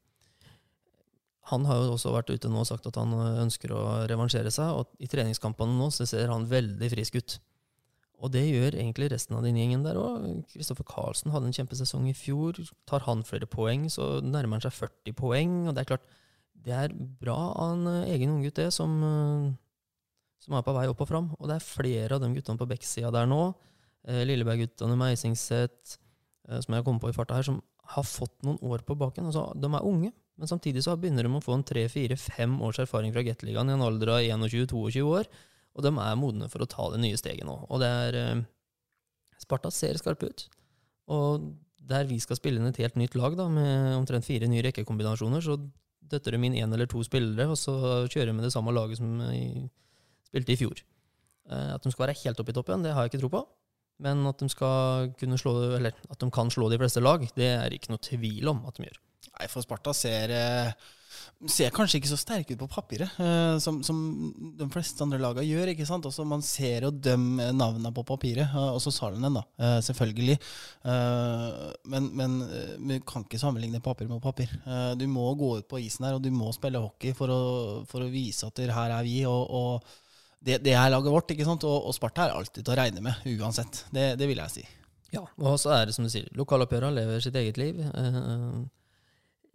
han har jo også vært ute nå og sagt at han ønsker å revansjere seg, og i treningskampene nå så ser han veldig frisk ut. Og det gjør egentlig resten av den gjengen der òg. Kristoffer Carlsen hadde en kjempesesong i fjor. Tar han flere poeng, så nærmer han seg 40 poeng. Og det er klart, det er bra av en eh, egen unggutt, det, som, eh, som er på vei opp og fram. Og det er flere av de guttene på Beck-sida der nå. Eh, Lilleberg-guttene, Meisingset, Eisingset, som jeg kommer på i farta her, som har fått noen år på baken. Altså, de er unge, men samtidig så begynner de å få en tre-fire-fem års erfaring fra Gateligaen i en alder av 21-22 år. Og de er modne for å ta det nye steget nå. Og det er Sparta ser skarpe ut. Og der vi skal spille inn et helt nytt lag da, med omtrent fire nye rekkekombinasjoner, så døtter de inn én eller to spillere, og så kjører de med det samme laget som i, spilte i fjor. Eh, at de skal være helt oppe i toppen, det har jeg ikke tro på. Men at de, skal kunne slå, eller at de kan slå de fleste lag, det er ikke noe tvil om at de gjør. Nei, for Sparta ser, eh, ser kanskje ikke så sterke ut på papiret, eh, som, som de fleste andre lagene gjør. ikke sant? Også man ser jo de navnene på papiret, eh, også Salonen, da, eh, selvfølgelig. Eh, Men, men eh, vi kan ikke sammenligne papir med papir. Eh, Du må gå ut på isen her, og du må spille hockey for å, for å vise at her er vi. og, og det, det er laget vårt, ikke sant? Og, og Sparta er alltid til å regne med, uansett. Det, det vil jeg si. Ja, og så er det som du sier, lokaloppgjørene lever sitt eget liv. Eh,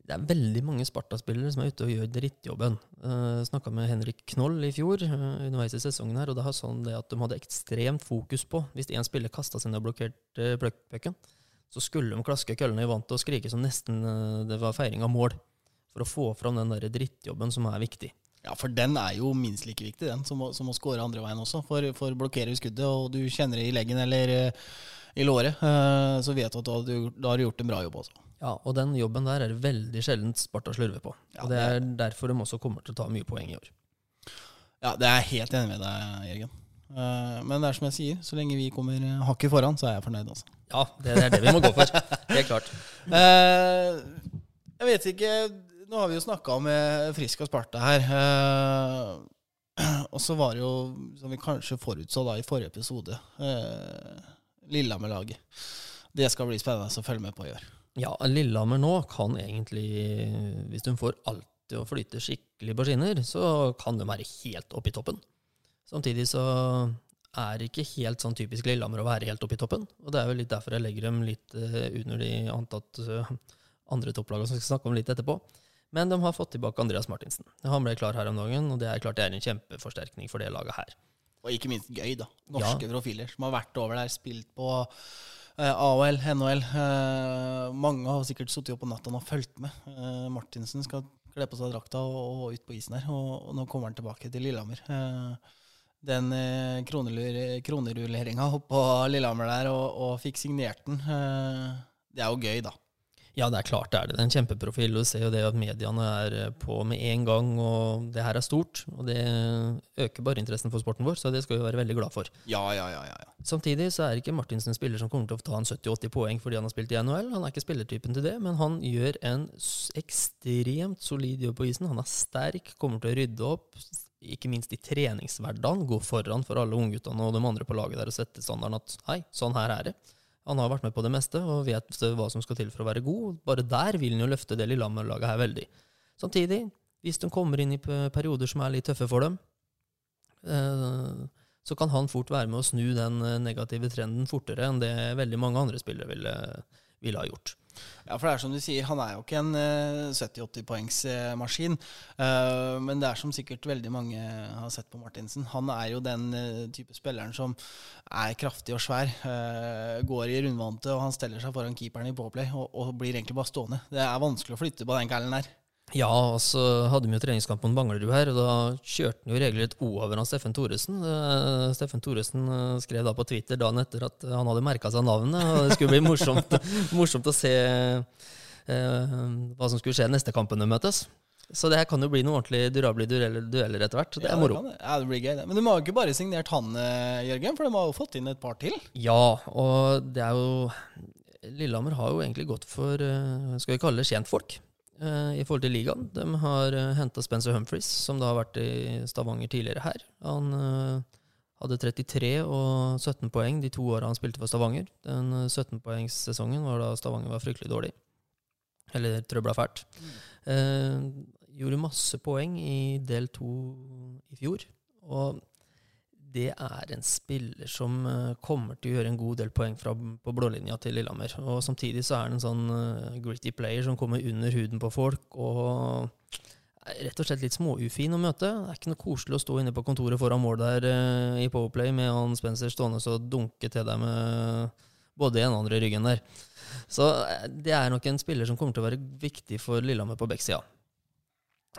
Det er veldig mange Sparta-spillere som er ute og gjør drittjobben. Uh, Snakka med Henrik Knoll i fjor uh, underveis i sesongen her, og det er sånn det at de hadde ekstremt fokus på Hvis én spiller kasta seg ned og blokkerte uh, pucken, så skulle de klaske køllene i vantet og skrike som nesten uh, det var feiring av mål. For å få fram den der drittjobben som er viktig. Ja, for den er jo minst like viktig, den, som som å score andre veien også. For, for blokkerer du skuddet, og du kjenner det i leggen eller eh, i låret, eh, så vet du at da du, da har du gjort en bra jobb også. Ja, og den jobben der er det veldig sjelden Sparta slurver på. Ja, og det det er derfor de også kommer til å ta mye poeng i år. Ja, det er jeg helt enig med deg, Jørgen. Eh, Men det er som jeg sier, så lenge vi kommer eh, hakket foran, så er jeg fornøyd. Altså. Ja, det er det vi må gå for. Helt klart. Eh, jeg vet ikke Nå har vi jo snakka om eh, Frisk og Sparta her. og så var det jo, som vi kanskje forutså da i forrige episode, eh, Lillehammer-laget. Det skal bli spennende å følge med på i år. Ja, Lillehammer nå kan egentlig, hvis de får alt til å flyte skikkelig på skinner, så kan de være helt oppe i toppen. Samtidig så er det ikke helt sånn typisk Lillehammer å være helt oppe i toppen. Og det er jo litt derfor jeg legger dem litt eh, under de antatt eh, andre topplagene som vi skal snakke om litt etterpå. Men de har fått tilbake Andreas Martinsen. Han ble klar her om dagen, og det er klart det er en kjempeforsterkning for det laget her. Og ikke minst gøy, da. Norske profiler som har vært over der, spilt på eh, AOL, NHL. Eh, mange har sikkert sittet opp på natta og fulgt med. Eh, Martinsen skal kle på seg drakta og, ut på isen her, og, nå kommer han tilbake til Lillehammer. Eh, den kronerulleringa oppå Lillehammer der, og, og fikk signert den, det er jo gøy, da. Ja, det er klart det er det. Det er en kjempeprofil. og Du ser jo det at mediene er eh, på med en gang, og det her er stort. Og det øker bare interessen for sporten vår, så det skal vi være veldig glad for. Ja, ja, ja. ja, ja. Samtidig så er ikke Martinsen en spiller som kommer til å ta en 70-80 poeng fordi han har spilt i NHL. Han er ikke spillertypen til det, men han gjør en ekstremt solid jobb på isen. Han er sterk, kommer til å rydde opp, ikke minst i treningshverdagen. Gå foran for alle ungguttene og de andre på laget der og sette standarden at hei, sånn her er det. Han har vært med på det meste og vet hva som skal til for å være god. Bare der vil han jo løfte det Lillehammer-laget her veldig. Samtidig, hvis de kommer inn i perioder som er litt tøffe for dem, eh, så kan han fort være med å snu den eh, negative trenden fortere enn det veldig mange andre spillere ville, ville ha gjort. Ja, for det er som du sier, han er jo ikke en eh, 70-80 poengs eh, maskin. Eh, men det er som sikkert veldig mange har sett på Martinsen. Han er jo den eh, type spilleren som er kraftig og svær. går i rundvante, og han steller seg foran keeperen i påplay og, blir egentlig bare stående. Det er vanskelig å flytte på den kallen der. Ja, og så hadde vi jo treningskamp mot Manglerud her, og da kjørte han jo regelrett over han Steffen Thoresen. Steffen Thoresen eh, skrev da på Twitter dagen etter at han hadde merka seg navnet, og det skulle bli morsomt, morsomt å se eh, hva som skulle skje neste kampen de møtes. Så det her kan jo bli noen ordentlig durable dueller, dueller etter hvert. så Det Ja, er moro. det. Ja, det blir gøy, det. Men de har jo ikke bare signert han, eh, Jørgen, for de har jo fått inn et par til. Ja, og det er jo Lillehammer har jo egentlig gått for skal vi kalle det kjentfolk i forhold til ligaen. De har uh, henta Spencer Humphries, som da har vært i Stavanger tidligere her. Han eh, hadde 33 og 17 poeng de to åra han spilte for Stavanger. Den eh, 17-poengssesongen var da Stavanger var fryktelig dårlig. Eller trøbla fælt. Eh, gjorde masse poeng i del to i fjor. Og det er en spiller som eh, kommer til å gjøre en god del poeng fra, på blålinja til Lillehammer. Og samtidig så er han en sånn eh, gritty player som kommer under huden på folk. og er rett og slett litt småufin å møte. Det er ikke noe koselig å stå inne på kontoret foran mål der eh, i Powerplay med han Spencer stående og dunke til deg med både en og andre ryggen der. Så det er nok en spiller som kommer til å være viktig for Lillehammer på Beck-sida.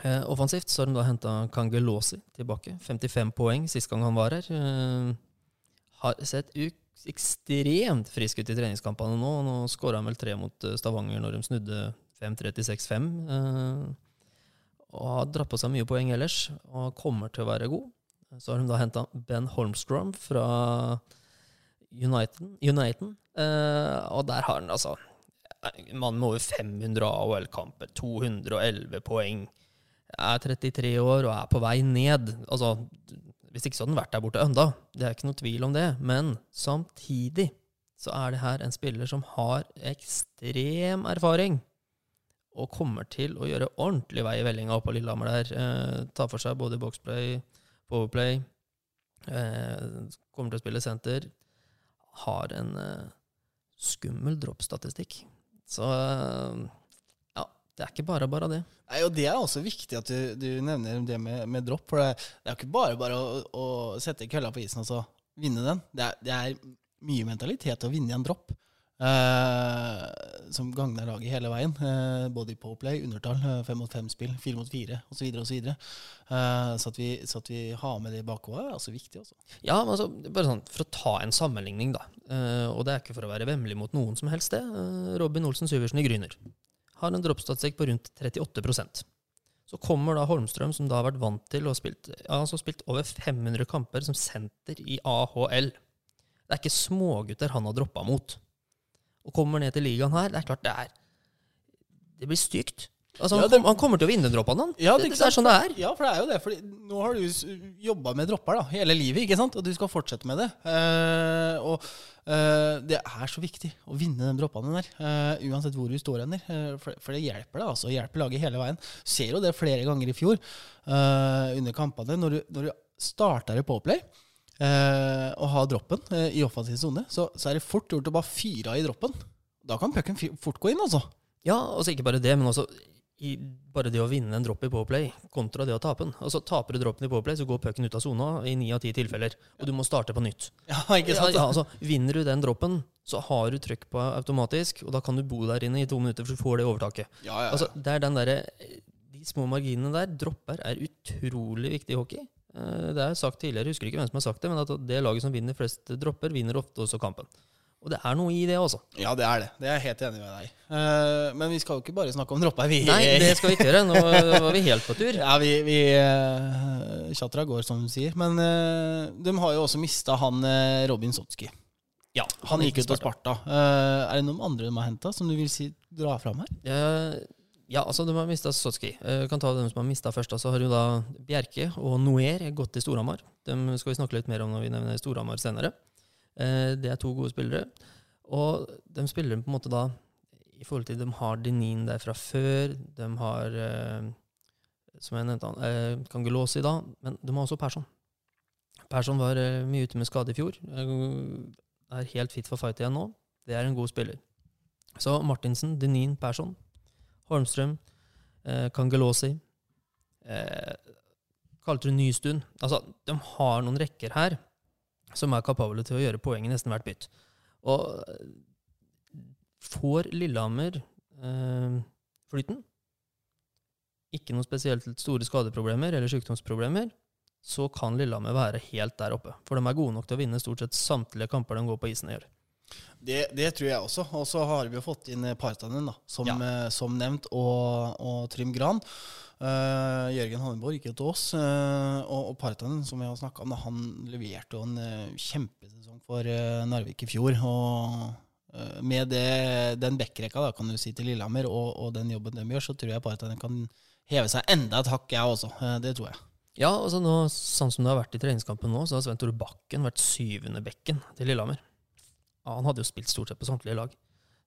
Eh, offensivt så har de da henta Kangelosi tilbake. 55 poeng sist gang han var her. Eh, har sett ekstremt frisk ut i treningskampene nå. Nå skåra han vel tre mot eh, Stavanger når de snudde 5-3 til 6-5. Eh, og har dratt på seg mye poeng ellers, og kommer til å være god. Så har de da henta Ben Holmstrom fra Uniten. Uniten. Eh, og der har han altså en mann med over 500 AOL-kamper, 211 poeng. Er 33 år og er på vei ned. Altså, hvis ikke så hadde han vært der borte enda. Det er ikke noe tvil om det. Men samtidig så er det her en spiller som har ekstrem erfaring. Og kommer til å gjøre ordentlig vei i vellinga oppå Lillehammer der. Eh, ta for seg både boxplay, powerplay. Eh, kommer til å spille senter. Har en eh, skummel droppstatistikk. Så eh, det er ikke bare bare det. Nei, og Det er også viktig at du, du nevner det med, med dropp. For det, det er ikke bare bare å, å sette kølla på isen og så vinne den. Det er, det er mye mentalitet å vinne i en dropp. eh, som gagner laget hele veien. Eh, både i påplay, undertall, eh, fem mot fem-spill, fire mot fire osv. osv. Uh, så, at vi, så at vi har med det i bakhodet, er også viktig. Også. Ja, men altså, bare sånn, For å ta en sammenligning, da. eh, og det er ikke for å være vemmelig mot noen som helst, det. eh, Robin Olsen Syversen i Gryner har en droppstatistikk på rundt 38% Så kommer da Holmstrøm, som da har vært vant til å ha spilt, ja, spilt over 500 kamper som senter i AHL. Det er ikke smågutter han har droppa mot. Og kommer ned til ligaen her, det er klart det er Det blir stygt. Altså, Ja, det- han kommer til å vinne droppene, han. Ja, det, det er sånn det er. Ja, for det er jo det. Fordi nå har du jobba med dropper da, hele livet, ikke sant? og du skal fortsette med det. Uh, og uh, det er så viktig å vinne den droppene der, uh, uansett hvor du står hen. For, for det hjelper deg, altså. Hjelper laget hele veien. Du Ser jo det flere ganger i fjor under kampene. Når du, når du starter i eh, og har droppen i offensiv sone, så, så er det fort gjort å bare fyre av i droppen. Da kan pucken fort gå inn, altså. Ja, altså ikke bare det, men også i, bare det å vinne en dropp i powerplay kontra det å tape den. Altså Taper du droppen i powerplay, så går pucken ut av sona i ni av ti tilfeller, og du må starte på nytt. Ja, ikke sant? ja, altså, vinner du den droppen, så har du trykk på automatisk, og da kan du bo der inne i to minutter, for du får det overtaket. Ja, ja, ja. Altså, det er den der, De små marginene der, dropper, er utrolig viktig i hockey. Eh, Det er sagt tidligere, jeg husker ikke hvem som har sagt det, men at det laget som vinner flest dropper, vinner ofte også kampen. Og det er noe i det, altså. ja, det er det. Det er jeg helt enig med deg. Eh, men vi skal jo ikke bare snakke om dropper. Vi, Nei, det skal vi ikke gjøre. Nå var vi helt på tur. Ja, vi, vi uh, Chatra går, som du sier. Men uh, de har jo også mista han eh, Robin Sotski. Ja, Han gikk ut av Sparta. Eh, er det noen andre de har henta, som du vil si dra fram her? Eh, Ja, altså de har mista Sotski. Uh, kan ta dem som har mista først. Så Så har jo da Bjerke og Noer gått til Storhamar. Dem skal vi snakke litt mer om når vi nevner Storhamar senere. Eh, Det er to gode spillere. Og de spiller på en måte da i forhold til De har Denin der fra før. De har, eh, som jeg nevnte, eh, Kangelosi da. Men de har også Persson. Persson var eh, mye ute med skade i fjor. Er helt fit for fight igjen nå. Det er en god spiller. Så Martinsen, Denin, Persson. Holmstrøm, eh, Kangelosi, eh, Kaltrud Nystuen. Altså, de har noen rekker her som er kapable til å gjøre poeng i nesten hvert bytt. Og eh, får Lillehammer eh, flyten, ikke noen spesielt store skadeproblemer eller sykdomsproblemer, så kan Lillehammer være helt der oppe. For de er gode nok til å vinne stort sett samtlige kamper de går på isen og gjør. Det, det tror jeg også. Og så har vi jo fått inn Partanen, da, som, Ja. eh, som nevnt, og, og Trym Gran. Uh, Jørgen Hanneborg gikk jo til oss. uh, og, og Partanen, som jeg har snakka om, da, han leverte jo en uh, kjempesesong for eh, Narvik i fjor. Og eh, med det, den backrekka, da, kan du si, til Lillehammer, og, og den jobben de gjør, så tror jeg Partanen kan heve seg enda et hakk, jeg også. Eh, det tror jeg. Ja, altså nå, sånn som det har vært i treningskampen nå, så har Svein Tore Bakken vært syvende bekken til Lillehammer. Ja, han hadde jo spilt stort sett på samtlige lag.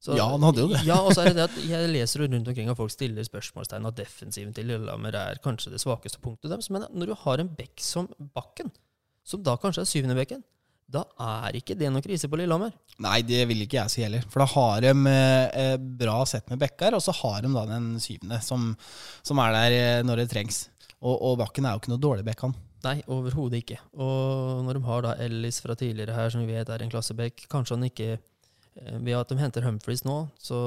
Så- Ja, han hadde jo det. Ja, og så er det det at jeg leser rundt omkring at folk stiller spørsmålstegn at defensiven til Lillehammer er kanskje det svakeste punktet deres. Men når du har en bekk som Bakken, som da kanskje er syvende bekken, da er ikke det noen krise på Lillehammer. Nei, det vil ikke jeg si heller. For da har de eh, bra sett med bekker, og så har de da den syvende som, som er der eh, når det trengs. Og, og Bakken er jo ikke noe dårlig bekk, han. Nei, overhodet ikke. Og når de har da Ellis fra tidligere her, som vi vet er en klasseback, kanskje han ikke eh, Ved at de henter Humphreys nå, så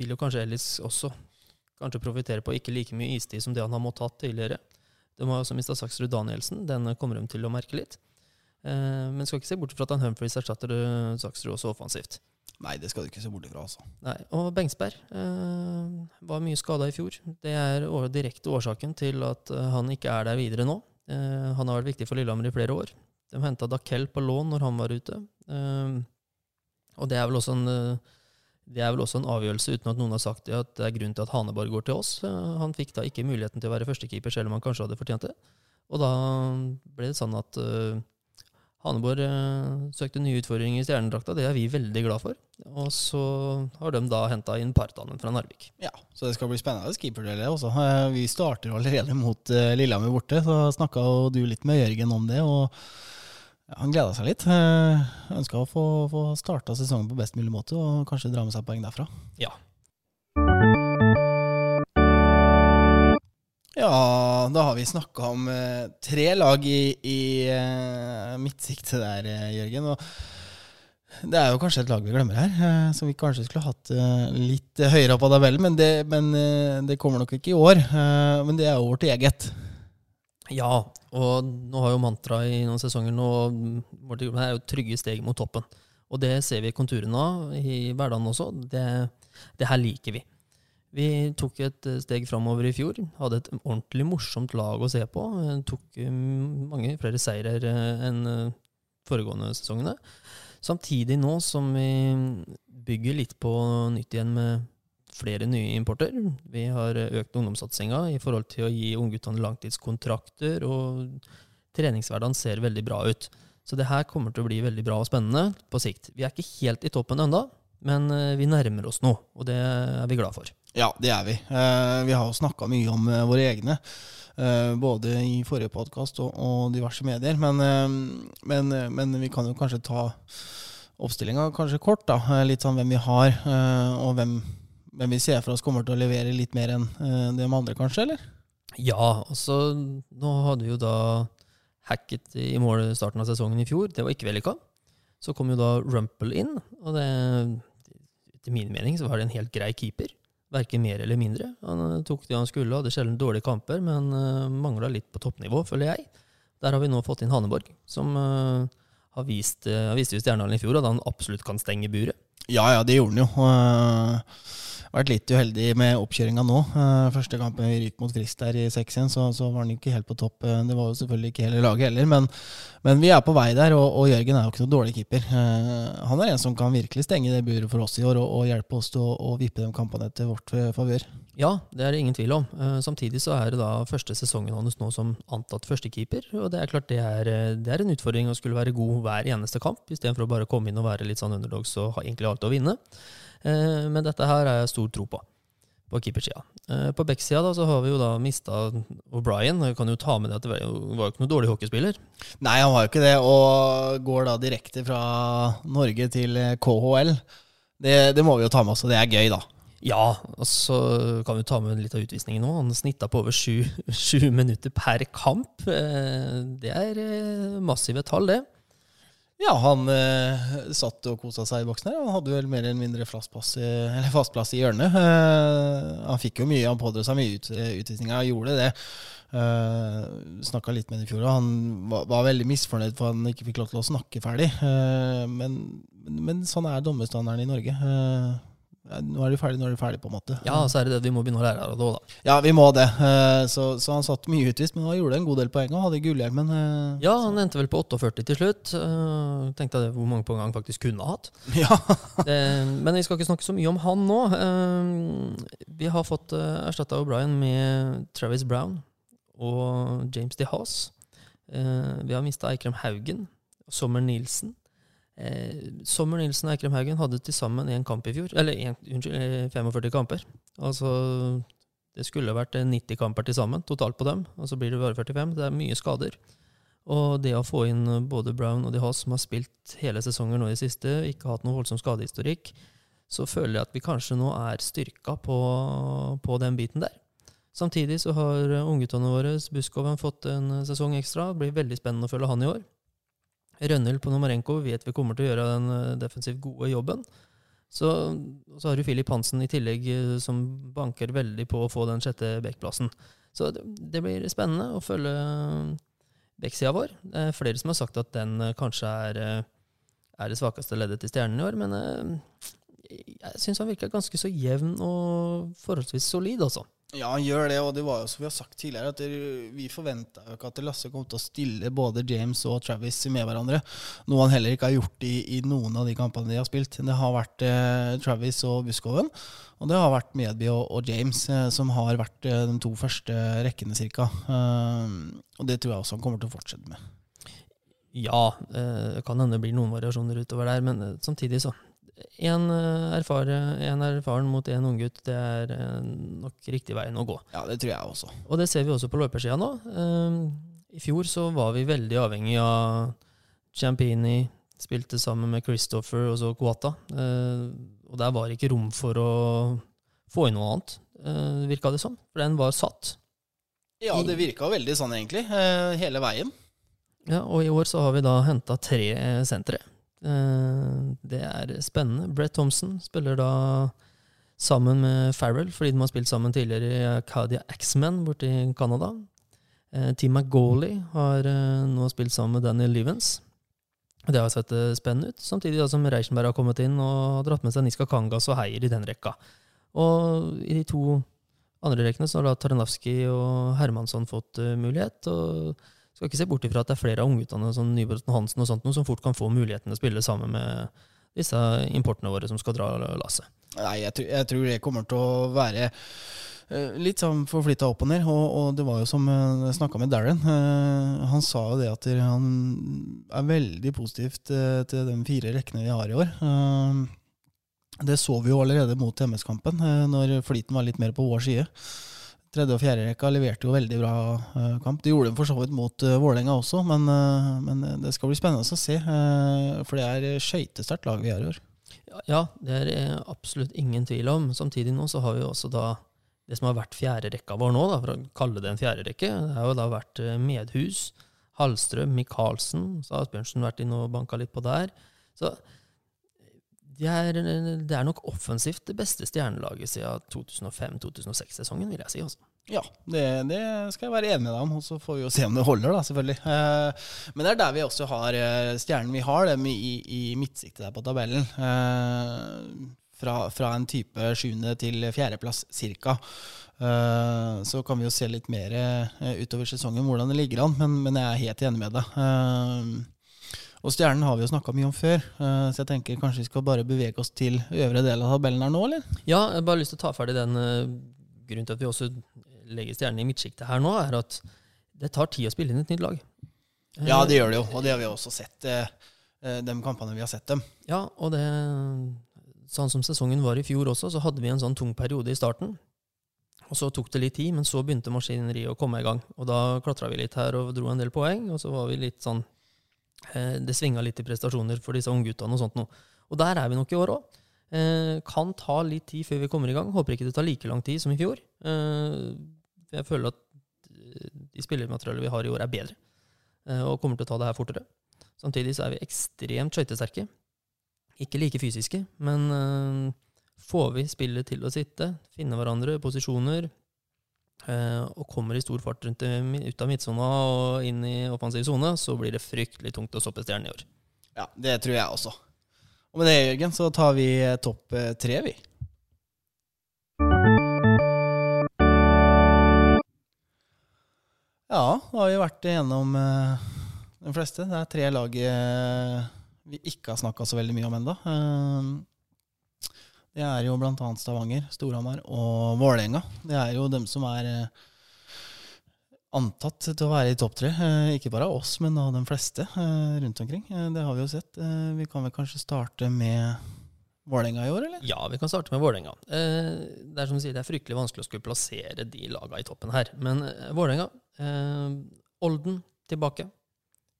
vil jo kanskje Ellis også kanskje profitere på ikke like mye istid som det han har måttet hatt tidligere. De har også mista Saksrud Danielsen, den kommer de til å merke litt. Eh, Men skal ikke se bort fra at han Humphreys erstatter eh, Saksrud også offensivt. Nei, det skal du ikke se bort ifra, altså. Nei, Og Bengsberg eh, var mye skada i fjor. Det er direkte årsaken til at eh, han ikke er der videre nå. Eh, han har vært viktig for Lillehammer i flere år. De henta Dakel på lån når han var ute. Eh, og det er en eh, det er vel også en avgjørelse, uten at noen har sagt det, at det er grunn til at Haneborg går til oss. Eh, Han fikk da ikke muligheten til å være førstekeeper, selv om han kanskje hadde fortjent det. Og da ble det sånn at uh, Haneborg eh, søkte nye utfordringer i stjernedrakta. Det er vi veldig glad for. Og så har de da henta inn Partanen fra Narvik. Ja, Så det skal bli spennende keeperduell også. Eh, Vi starter allerede mot eh, Lillehammer borte, så snakka du litt med Jørgen om det. og Han gleda seg litt. Eh, Ønska å få, få starta sesongen på best mulig måte og kanskje dra med seg poeng derfra. Ja. Ja, da har vi snakka om eh, tre lag i, i eh, midtsiktet der, eh, Jørgen. Og det er jo kanskje et lag vi glemmer her, eh, som vi kanskje skulle hatt eh, litt høyere opp på tabellen. Men, det, men eh, det kommer nok ikke i år. Men det er jo vårt eget. Ja, og nå har jo mantra i noen sesonger nå vårt er jo trygge steg mot toppen. Og det ser vi konturene av i hverdagen også. Det, det her liker vi. Vi tok et steg framover i fjor. Hadde et ordentlig morsomt lag å se på. Eh, Tok eh, mange flere seirer eh, enn eh, foregående sesongene. Samtidig nå som vi bygger litt på nytt igjen med flere nye importer. Vi har økt ungdomssatsinga i forhold til å gi ungguttene langtidskontrakter, og treningshverdagen ser veldig bra ut. Så det her kommer til å bli veldig bra og spennende på sikt. Vi er ikke helt i toppen ennå, men eh, vi nærmer oss nå, og det er vi glad for. Ja, det er vi. Eh, vi har jo snakka mye om eh, våre egne. eh, både i forrige podkast og, diverse medier. Men, men, men vi kan jo kanskje ta oppstillinga kanskje kort. da. Litt sånn hvem vi har, og hvem, hvem vi ser for oss kommer til å levere litt mer enn de andre, kanskje? eller? Ja, altså Nå hadde vi jo da hacket i mål starten av sesongen i fjor. Det var ikke vellykka. Så kom jo da Rumple inn, og det Etter min mening så var det en helt grei keeper. Verken mer eller mindre. Han eh, tok det han skulle, hadde sjelden dårlige kamper, men uh, mangla litt på toppnivå, føler jeg. Der har vi nå fått inn Haneborg, som eh, har vist, uh, viste jo Stjernehallen i fjor at han absolutt kan stenge buret. Ja, ja, det gjorde han jo. Uh, vært litt uheldig med oppkjøringa nå. Eh, første kampen vi ryker mot Frist der i 6-1, så, så var han ikke helt på topp. Eh, det var jo selvfølgelig ikke hele laget heller, men, men vi er på vei der, og, og Jørgen er jo ikke noe dårlig keeper. Eh, han er en som kan virkelig stenge det buret for oss i år, og, og hjelpe oss til å, vippe de kampene til vårt favør. Ja, det er det ingen tvil om. Samtidig så er det da første sesongen hans nå som antatt førstekeeper. Og det er klart det er, det er en utfordring å skulle være god hver eneste kamp, istedenfor å bare komme inn og være litt sånn underdogs og ha egentlig alt å vinne. Eh, Men dette her har jeg stor tro på, på keepersida. Eh, På backsida da så har vi jo da mista O'Brien. Jeg kan jo ta med det at det var jo ikke noe dårlig hockeyspiller. Nei, han var jo ikke det, og går da direkte fra Norge til KHL. Det, det må vi jo ta med oss, og det er gøy, da. Ja, og så kan vi ta med litt av utvisningen nå. Han snitta på over sju, sju minutter per kamp. Eh, Det er massive tall, det. Ja, han eh, satt og kosa seg i boksen her. Han hadde vel mer eller mindre fast plass i, fast plass i hjørnet. Eh, han fikk jo mye, han pådro seg mye ut, utvisninger, gjorde det. Eh, Snakka litt med ham i fjor, og han var, var veldig misfornøyd for han ikke fikk lov til å snakke ferdig. Eh, men, men, sånn er dommerstandarden i Norge. Eh, nå er de ferdig, nå er de ferdig, på en måte. Ja, så er det det vi må begynne å lære av det òg, da. Ja, vi må det. Eh, så, så han satt mye utvist, men han gjorde en god del poeng og hadde gullhjelmen. eh, Ja, han endte vel på 48 til slutt. Eh, tenkte jeg hvor mange poeng han faktisk kunne ha hatt. ja. Det, men vi skal ikke snakke så mye om han nå. Vi har fått erstatta O'Brien med Travis Brown og James DeHaas. Vi har mista Eikrem Haugen Sommer Nielsen. Eh, Sommer Nilsen og Eikrem Haugen hadde til sammen én kamp i fjor. Eller en, unnskyld, eh, 45 kamper. Altså Det skulle vært eh, 90 kamper til sammen totalt på dem, og så blir det bare 45. Det er mye skader. Og det å få inn eh, både Brown og De Haas, som har spilt hele sesongen nå i siste, ikke hatt noe voldsom skadehistorikk, så føler jeg at vi kanskje nå er styrka på, på den biten der. Samtidig så har eh, ungguttene våre, Buskoven, fått en eh, sesong ekstra. Det blir veldig spennende å følge han i år. Rønnhild Ponomarenko vet vi kommer til å gjøre den eh, defensivt gode jobben. Så, så har du Filip Hansen i tillegg, eh, som banker veldig på å få den sjette backplassen. Så det, det blir spennende å følge backsida vår. Det er flere som har sagt at den eh, kanskje er, eh, er det svakeste leddet til Stjernen i år, men eh, jeg syns han virker ganske så jevn og forholdsvis solid, altså. Ja, han gjør det, og det var jo som vi har sagt tidligere, at vi forventa jo ikke at Lasse kom til å stille både James og Travis med hverandre. Noe han heller ikke har gjort i, i noen av de kampene de har spilt. Det har vært eh, Travis og Buskoven, og det har vært Medby og, og James eh, som har vært eh, de to første rekkene, cirka. Eh, og det tror jeg også han kommer til å fortsette med. Ja, eh, det kan hende det blir noen variasjoner utover der, men eh, samtidig så. En, eh, erfare, en erfaren mot en unggutt, det er eh, nok riktig veien å gå. Ja, det tror jeg også. Og det ser vi også på løpersida nå. Eh, I fjor så var vi veldig avhengig av Champini, spilte sammen med Christopher og så Guata. Eh, og der var det ikke rom for å få inn noe annet, virka det som. For den var satt. Ja, det virka veldig sånn, egentlig. hele veien. Ja, og i år så har vi da henta tre sentre. Eh, det er spennende. Brett Thompson spiller da sammen med Farrell, fordi de har spilt sammen tidligere i Acadia Axemen borte i Canada. Eh, Team McGauley har eh, nå spilt sammen med Daniel Livens. Det har sett spennende ut, samtidig som Reichenberg har kommet inn og har dratt med seg Niska Kangas og Heier i den rekka. Og i de to andre rekkene så har da Taranowski og Hermansson fått mulighet. og skal ikke se bort ifra at det er flere av ungguttene, som Nybråten Hansen og sånt, noe, som fort kan få muligheten til å spille sammen med disse importene våre som skal dra lasset. Nei, jeg, jeg tror det kommer til å være eh, litt sånn forflytta opp og ned. Og, og det var jo som eh, jeg snakka med Darren. eh, han sa jo det at han er veldig positivt til de fire rekkene vi har i år. Det så vi jo allerede mot MS-kampen, når flyten var litt mer på vår side. Tredje- og fjerderekka leverte jo veldig bra eh, kamp. Det gjorde de for så vidt mot uh, Vålerenga også, men, eh, men det skal bli spennende å se. for det er skøytesterkt lag vi har i år. Ja, det er absolutt ingen tvil om. Samtidig nå så har vi også da det som har vært fjerderekka vår nå, da, for å kalle det en fjerderekke. Det har jo da vært Medhus, Hallstrøm, Michaelsen. Så har Asbjørnsen vært inne og banka litt på der. Så det er, det er nok offensivt det beste stjernelaget siden 2005-2006-sesongen, vil jeg si. Også. Ja, det, det skal jeg være enig med deg om, og så får vi jo se om det holder, da, selvfølgelig. Eh, men det er der vi også har eh, stjernen vi har, dem i, i midtsiktet der på tabellen. Eh, fra, fra en type sjuende til fjerdeplass cirka. Eh, så kan vi jo se litt mer eh, utover sesongen hvordan det ligger an, men, men jeg er helt enig med deg. Og Stjernen har vi jo snakka mye om før, eh, så jeg tenker kanskje vi skal bare bevege oss til øvre del av tabellen her nå, eller? Ja, jeg har bare lyst til å ta ferdig den eh, grunnen til at vi også legger stjernen i midtsjiktet her nå, er at det tar tid å spille inn et nytt lag. Ja, Eh, det gjør det jo, og det har vi også sett, de kampene vi har sett dem. Ja, og det Sånn som sesongen var i fjor også, så hadde vi en sånn tung periode i starten. Og så tok det litt tid, men så begynte maskineriet å komme i gang. Og da klatra vi litt her og dro en del poeng, og så var vi litt sånn Det svinga litt i prestasjoner for disse ungguttene og sånt noe. Og der er vi nok i år òg. Eh, kan ta litt tid før vi kommer i gang. Håper ikke det tar like lang tid som i fjor. Eh, jeg føler at eh, de spillermaterialet vi har i år, er bedre, eh, og kommer til å ta det her fortere. Samtidig så er vi ekstremt skøytesterke. Ikke like fysiske, men får vi spillet til å sitte, finne hverandre, posisjoner, og kommer i stor fart rundt, ut av midtsona og inn i offensiv sone, så blir det fryktelig tungt å stoppe Stjernen i år. Ja, det tror jeg også. Og med det, Jørgen, så tar vi eh, topp eh, tre, vi. Ja, da har vi vært igjennom eh, de fleste. Det er tre lag eh, vi ikke har snakka så veldig mye om ennå. Det er jo annet Stavanger, Storhamar og Vålerenga. Det er jo dem som er eh, antatt til å være i topp tre. Eh, ikke bare av oss, men av de fleste eh, rundt omkring. Det har vi jo sett. Vi kan vel kanskje starte med Vålerenga i år, eller? Ja, vi kan starte med Vålerenga. Det er som du sier, det er fryktelig vanskelig å skulle plassere de laga i toppen her. Men eh, Vålerenga, Olden tilbake.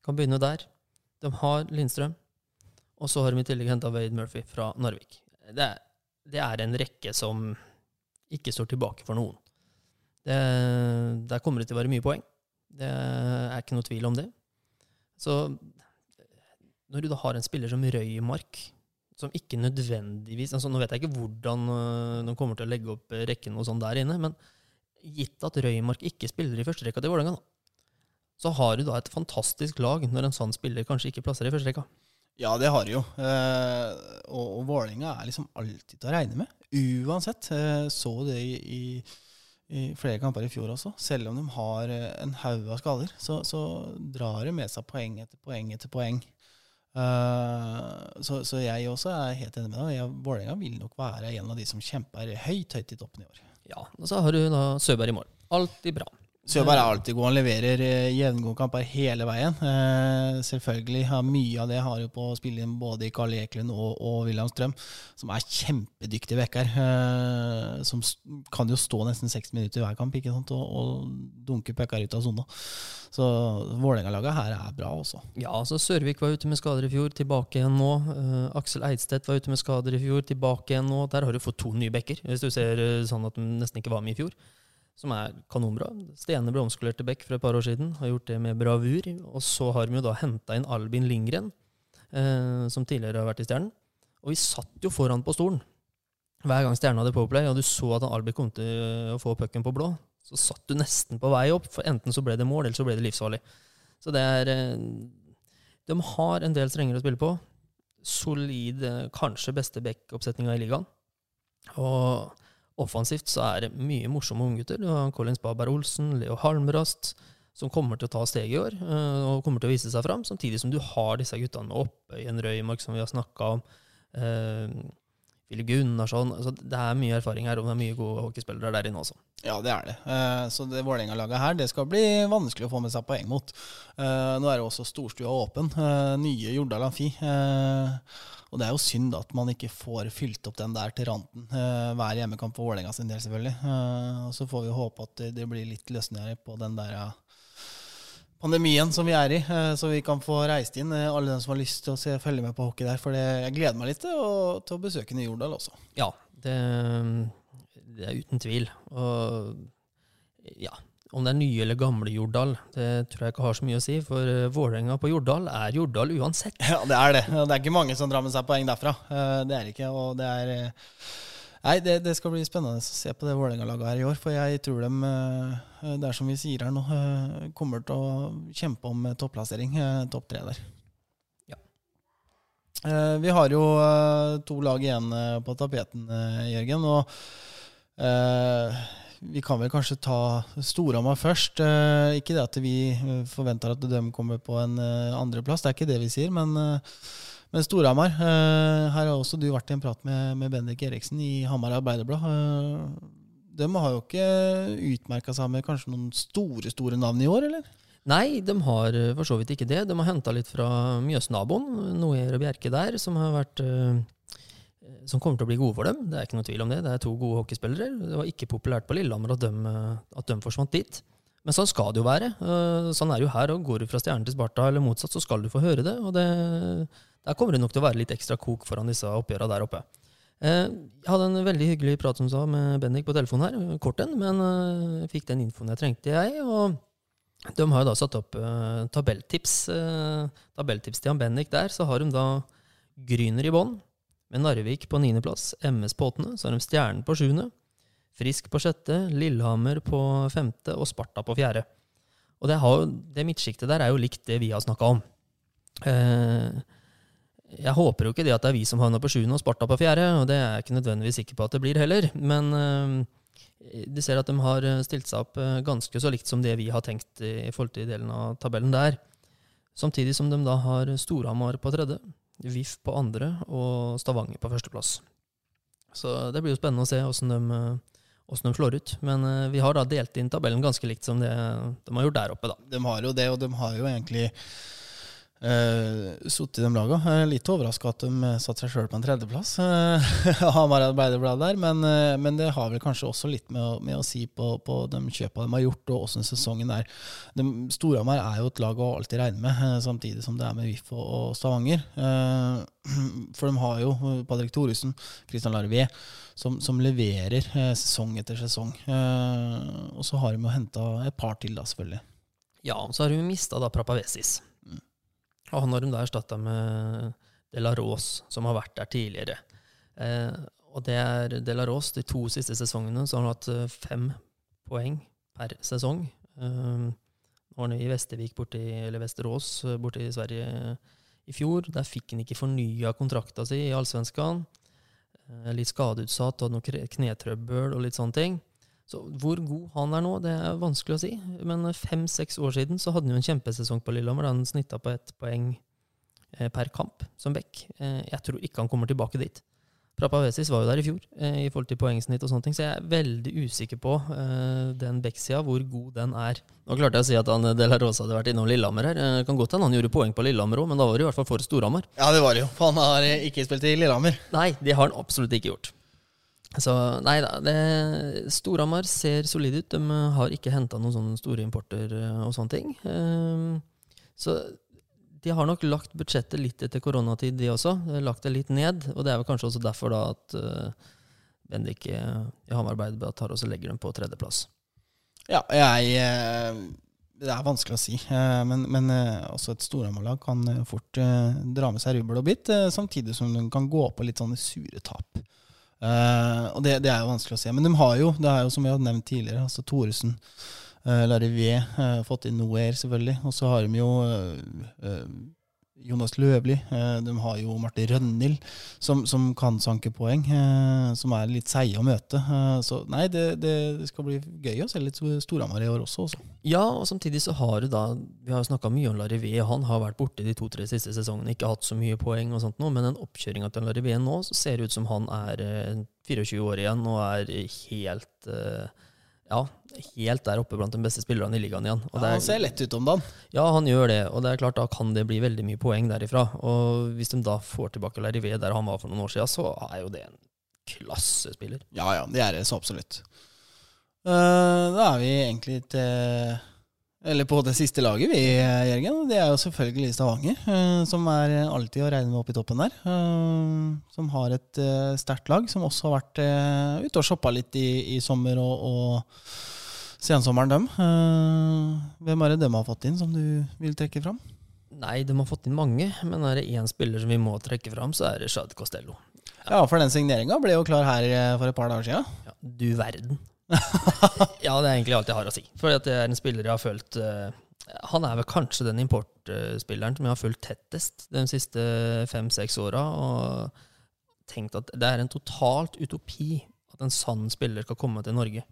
Kan begynne der. De har Lindstrøm. Og så har de i tillegg henta Wade Murphy fra Narvik. Det er, det er en rekke som ikke står tilbake for noen. Det, der kommer det til å være mye poeng. Det er ikke noe tvil om det. Så når du da har en spiller som Røymark, som ikke nødvendigvis altså Nå vet jeg ikke hvordan øh, de kommer til å legge opp øh, rekken og sånn der inne, men gitt at Røymark ikke spiller i førsterekka til Vålerenga, så har du da et fantastisk lag når en sånn spiller kanskje ikke plasser i førsterekka. Ja, det har de jo. Eh, og, og Vålerenga er liksom alltid til å regne med. Uansett. Eh, så det i, i, flere kamper i fjor også. Selv om de har eh, en haug av skader, så, så drar de med seg poeng etter poeng etter poeng. Så, så jeg også er helt enig med deg. Vålerenga vil nok være en av de som kjemper høyt høyt i toppen i år. Ja, og så har du da Søberg i mål. Alltid bra. Søberg er alltid god. Han leverer eh, jevngode kamper hele veien. Eh, selvfølgelig har mye av det har jo på å spille inn både i Karl Eklund og, og William Strøm, som er kjempedyktige vekker. Eh, som kan jo stå nesten 60 minutter i hver kamp ikke sant? Og, og dunke pucker ut av sona. Så Vålerenga-laget her er bra også. Ja, så Sørvik var ute med skader i fjor, tilbake igjen nå. Uh, Aksel Eidstedt var ute med skader i fjor, tilbake igjen nå. Der har du fått to nye bekker, hvis du ser uh, sånn at de nesten ikke var med i fjor. Som er kanonbra. Stene ble omskolert til Beck for et par år siden, har gjort det med bravur. Og så har vi jo da henta inn Albin Lindgren, eh, som tidligere har vært i Stjernen. Og vi satt jo foran på stolen hver gang Stjernen hadde powerplay, og du så at Albin kom til å få pucken på blå. Så satt du nesten på vei opp, for enten så ble det mål, eller så ble det livsfarlig. Så det er eh, De har en del strenger å spille på. Solid, eh, kanskje beste backoppsetninga i ligaen. Og offensivt så er det mye morsomme unggutter. Collins Baber Olsen, Leo Halmrast, som kommer til å ta steget i år eh, og kommer til å vise seg fram. Samtidig som du har disse guttene med Oppøyen, Røymark, som vi har snakka om. Filip Gunnarsson altså, Det er mye erfaring her, og det er mye gode hockeyspillere der inne også. Ja, det er det. Eh, så det Vålerenga-laget her det skal bli vanskelig å få med seg poeng mot. Eh, nå er jo også storstua åpen. Eh, nye Jordal Amfi. Og det er jo synd at man ikke får fylt opp den der til ranten hver hjemmekamp for Vålerenga sin del, selvfølgelig. Og så får vi håpe at det blir litt løsninger på den der pandemien som vi er i, så vi kan få reist inn alle dem som har lyst til å se, følge med på hockey der. For det, jeg gleder meg litt til å, til å besøke Nye Jordal også. Ja, det det er uten tvil. Og ja, om det er nye eller gamle Jordal, det tror jeg ikke har så mye å si. For uh, Vålerenga på Jordal er Jordal uansett. Ja, det er det. Det er ikke mange som drar med seg poeng derfra. Det er ikke. Og det er Nei, det, det, skal bli spennende å se på det Vålerenga-laget her i år. For jeg tror de, det er som vi sier her nå, kommer til å kjempe om topplassering. Topp tre der. Ja. Vi har jo to lag igjen på tapeten, Jørgen. og vi kan vel kanskje ta Storhamar først. Ikke det at vi forventer at de kommer på en andreplass, det er ikke det vi sier. Men, men Storhamar Her har også du vært i en prat med, med Bendik Eriksen i Hamar Arbeiderblad. de har jo ikke utmerka seg med kanskje noen store, store navn i år, eller? Nei, de har for så vidt ikke det. De har henta litt fra Mjøsnaboen, Noer og Bjerke der, som har vært som kommer til å bli gode for dem. Det er ikke noe tvil om det. Det er to gode hockeyspillere. Det var ikke populært på Lillehammer at de, at de forsvant dit. Men sånn skal det jo være. Eh, sånn er det jo her. og Går du fra stjerne til Sparta eller motsatt, så skal du få høre det. og det, Der kommer det nok til å være litt ekstra kok foran disse oppgjørene der oppe. Eh, jeg hadde en veldig hyggelig prat som sa med Bendik på telefonen her, kort en, men jeg eh, fikk den infoen jeg trengte, jeg. og De har jo da satt opp tabelltips. tabelltips til han Bendik der. Så har de da Gryner i bånn, med Narvik på niendeplass, MS på åttende, så har de Stjernen på sjuende, Frisk på sjette, Lillehammer på femte og Sparta på fjerde. Og det, har, det midtsjiktet der er jo likt det vi har snakka om. Eh, jeg håper jo ikke det at det er vi som havner på sjuende og Sparta på fjerde, og det er jeg ikke nødvendigvis sikker på at det blir heller. Men de du ser at de har stilt seg opp eh, ganske så likt som det vi har tenkt i forhold til delen av tabellen der. Samtidig som de da har Storhamar på tredje, VIF på andre og Stavanger på førsteplass. Så det blir jo spennende å se åssen de, de, slår ut. Men eh, vi har da delt inn tabellen ganske likt som det de har gjort der oppe, da. De har jo det, og de har jo egentlig Uh, Sittet i de lagene. Litt overraska at de eh, satte seg sjøl på en tredjeplass. Uh, Hamar Arbeiderblad der, men, uh, men, det har vel kanskje også litt med å, med å si på, på, de kjøpa de har gjort, og åssen sesongen er. Storhamar er jo et lag å alltid regne med, uh, samtidig som det er med VIF og, og Stavanger. for de har jo Patrick Thoresen, Christian Larvier, som, som leverer sesong etter sesong. og så har de jo henta et par til, da, selvfølgelig. Ja, og så har hun mista Prapavesis. Og han har de da erstatta med De La Rose, som har vært der tidligere. Eh, og det er De La Rose de to siste sesongene så har han hatt eh, fem poeng per sesong. Eh, nå var han i Vestervik borti, eller Vesterås eh, borte i Sverige i fjor. Der fikk han ikke fornya kontrakta si i Allsvenskan. Eh, litt skadeutsatt, hadde noe knetrøbbel og litt sånne ting. Så hvor god han er nå, det er vanskelig å si. Men fem-seks år siden så hadde han jo en kjempesesong på Lillehammer. Han snitta på ett poeng eh, per kamp som back. Eh, jeg tror ikke han kommer tilbake dit. Prapavesis var jo der i fjor eh, i forhold til poengsnitt og sånne ting, så jeg er veldig usikker på den backsida, hvor god den er. Nå klarte jeg å si at han De La Rosa hadde vært innom Lillehammer her. Det kan godt hende han gjorde poeng på Lillehammer òg, men da var det i hvert fall for Storhamar. Ja, det var det jo. Han har ikke spilt i Lillehammer. Nei, det har han absolutt ikke gjort. Så nei da. Storhamar ser solide ut. De eh, har ikke henta noen sånne store importer eh, og sånne ting. Ehm, så de har nok lagt budsjettet litt etter koronatid, de også. Lagt det litt ned. Og det er vel kanskje også derfor da at uh, Bendik i Hamar Arbeiderblad tar og legger dem på tredjeplass. Ja, jeg Det er vanskelig å si. Men, men også et Storhamar-lag kan fort dra med seg rubbel og bit, samtidig som de kan gå på litt sånne sure tap. Uh, og det, det, er jo vanskelig å se. Men de har jo, det er jo som vi har nevnt tidligere, altså Thoresen, uh, Larivier, uh, fått inn Noer selvfølgelig. Og så har de jo uh, Jonas Løvli. Eh, de har jo Martin Rønnild, som, som kan sanke poeng. Eh, som er litt seige å møte. Eh, så nei, det, det skal bli gøy å se litt Storhamar i år også. også. Ja, og samtidig så har du da Vi har jo snakka mye om Larivé. Han har vært borte de to-tre siste sesongene, ikke hatt så mye poeng og sånt nå, men den oppkjøringa til Larivé nå så ser det ut som han er eh, 24 år igjen og er helt ja, helt der oppe blant de beste spillerne i ligaen igjen. Ja, han ser lett ut om dagen. Ja, han gjør det, og det er klart da kan det bli veldig mye poeng derifra. Og hvis de da får tilbake Larivé der han var for noen år siden, så er jo det en klassespiller. Ja ja, det er det så absolutt. Uh, da er vi egentlig til Eller på det siste laget, vi, Jørgen. Det er jo selvfølgelig Stavanger, uh, som er alltid å regne med opp i toppen der. Uh, som har et sterkt lag, som også har vært ute og shoppa litt i, i sommer og, og sensommeren, dem. Eh, hvem er det dem har fått inn, som du vil trekke fram? Nei, de har fått inn mange, men er det én spiller som vi må trekke fram, så er det Shad Costello. Ja, for den signeringa ble jo klar her eh, for et par dager siden. Ja, du verden. ja, det er egentlig alt jeg har å si. For det er en spiller jeg har følt uh, Han er vel kanskje den importspilleren som jeg har fulgt tettest de siste fem-seks åra. Og tenkt at det er en totalt utopi at en sann spiller skal komme til Norge.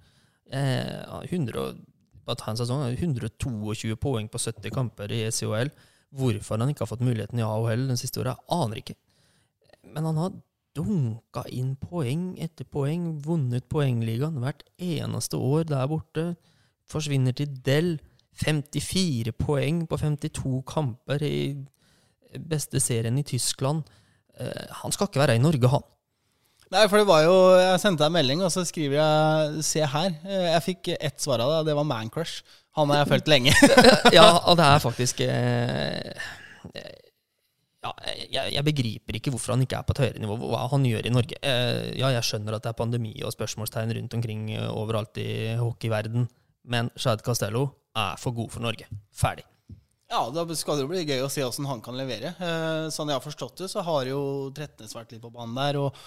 Eh, 100, og- bare ta en sesong, 122 poeng på 70 kamper i ECHL. Hvorfor han ikke har fått muligheten i AHL den siste året, aner ikke. Men han har dunka inn poeng etter poeng, vunnet poengligaen hvert eneste år der borte. Forsvinner til Del. 54 poeng på 52 kamper i beste serien i Tyskland. Eh, han skal ikke være i Norge, han. Nei, for det var jo Jeg sendte deg en melding, og så skriver jeg 'se her'. Eh, Jeg fikk ett svar av det, og det var Mancrush. Han har jeg fulgt lenge. ja, og det er faktisk eh, ja, jeg, jeg begriper ikke hvorfor han ikke er på et høyere nivå, hva han gjør i Norge. Eh, ja, jeg skjønner at det er pandemi og spørsmålstegn rundt omkring eh, overalt i hockeyverden, men Shad Castello er for god for Norge. Ferdig. Ja, da skal det jo bli gøy å se åssen han kan levere. Eh, sånn jeg har forstått det, så har jo Tretnes vært litt på banen der og,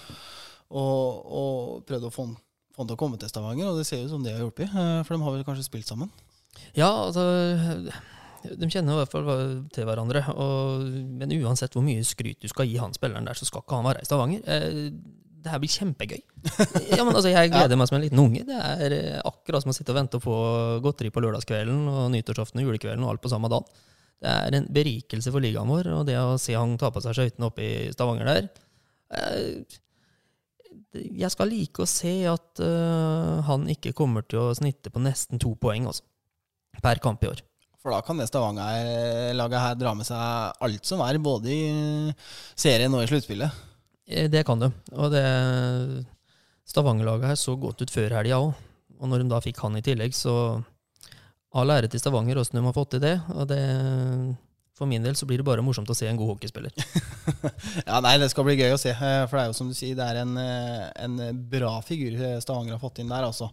og, og prøvd å få han, få han til å komme til Stavanger, og det ser ut som det har hjulpet. eh, for de har vel kanskje spilt sammen? Ja, altså De kjenner i hvert fall til hverandre. Og, men uansett hvor mye skryt du skal gi han spilleren der, så skal ikke han være i Stavanger. Eh, det her blir kjempegøy. Ja, men altså, Jeg gleder meg som en liten unge. Det er eh, akkurat som å sitte og vente på godteri på lørdagskvelden og nyttårsaften og julekvelden og alt på samme dag. Det er en berikelse for ligaen vår, og det å se han ta på seg skøytene oppe i Stavanger der eh, Jeg skal like å se at uh, han ikke kommer til å snitte på nesten to poeng altså, per kamp i år. For da kan det Stavanger-laget her dra med seg alt som er, både i serien og i sluttspillet. Eh, Det kan du, Og det Stavanger-laget her så godt ut før helga òg. Og når de da fikk han i tillegg, så all ære til Stavanger åssen de har fått til det. Og det for min del så blir det bare morsomt å se en god hockeyspiller. Ja, nei, det skal bli gøy å se. eh, For det er jo som du sier, det er en, eh, en bra figur eh, Stavanger har fått inn der, altså.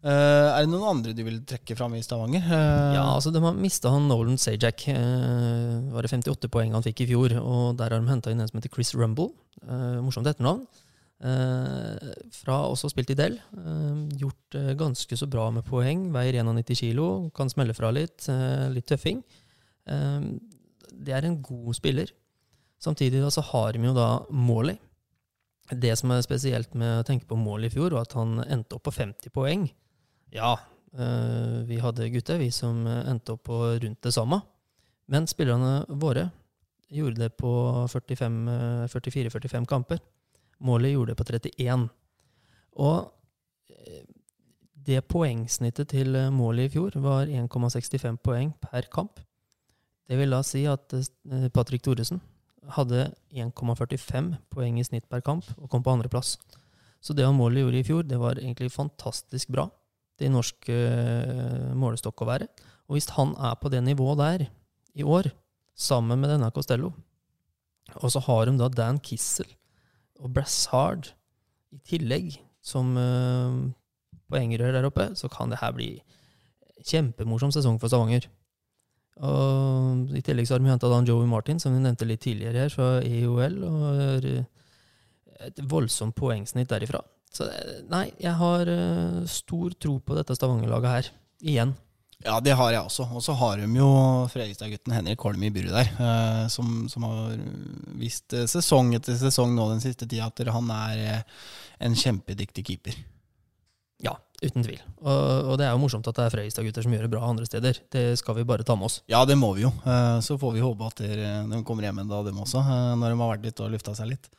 Uh, er det noen andre du vil trekke fram i Stavanger? Uh, Ja, altså De har mista han Nolan Sajak. Uh, var det 58 poeng han fikk i fjor. Og der har de henta inn en som heter Chris Rumble. Eh, morsomt etternavn. Eh, fra også spilt i Del. Eh, gjort eh, ganske så bra med poeng. Veier 91 kilo. Kan smelle fra litt. Eh, litt tøffing. Det er en god spiller. Samtidig da, så har de jo da Morley. Det som er spesielt med å tenke på Morley i fjor, var at han endte opp på 50 poeng. Ja, eh, vi hadde gutter, vi som endte opp på rundt det samme. Men spillerne våre gjorde det på 45, eh, 44-45 kamper. Målet gjorde det på 31. Og eh, det poengsnittet til målet i fjor var 1,65 poeng per kamp. Det vil da si at eh, Patrick Thoresen hadde 1,45 poeng i snitt per kamp og kom på andreplass. Så det han målet gjorde i fjor, det var egentlig fantastisk bra til norsk uh, målestokk å være. Og hvis han er på det nivået der i år, sammen med denne Costello, og så har de da Dan Kissel og Brassard i tillegg som uh, poengrør der oppe, så kan det her bli kjempemorsom sesong for Stavanger. Og I tillegg så har de henta Joey Martin, som vi nevnte litt tidligere her, fra EOL. og eh, Et voldsomt poengsnitt derifra. Så eh, nei, jeg har eh, stor tro på dette Stavanger-laget her. Igjen. Ja, det har jeg også. Og så har de jo Fredrikstad-gutten Henrik Holm i buret der, som, som har vist sesong etter sesong nå den siste tida at han er en kjempedyktig keeper. Uten tvil. Og, og det er jo morsomt at det er Fredrikstad-gutter som gjør det bra andre steder. Det skal vi bare ta med oss. Ja, det må vi jo. Eh, Så får vi håpe at de kommer hjem en dag, dem også, eh, når de har vært litt og lufta seg litt.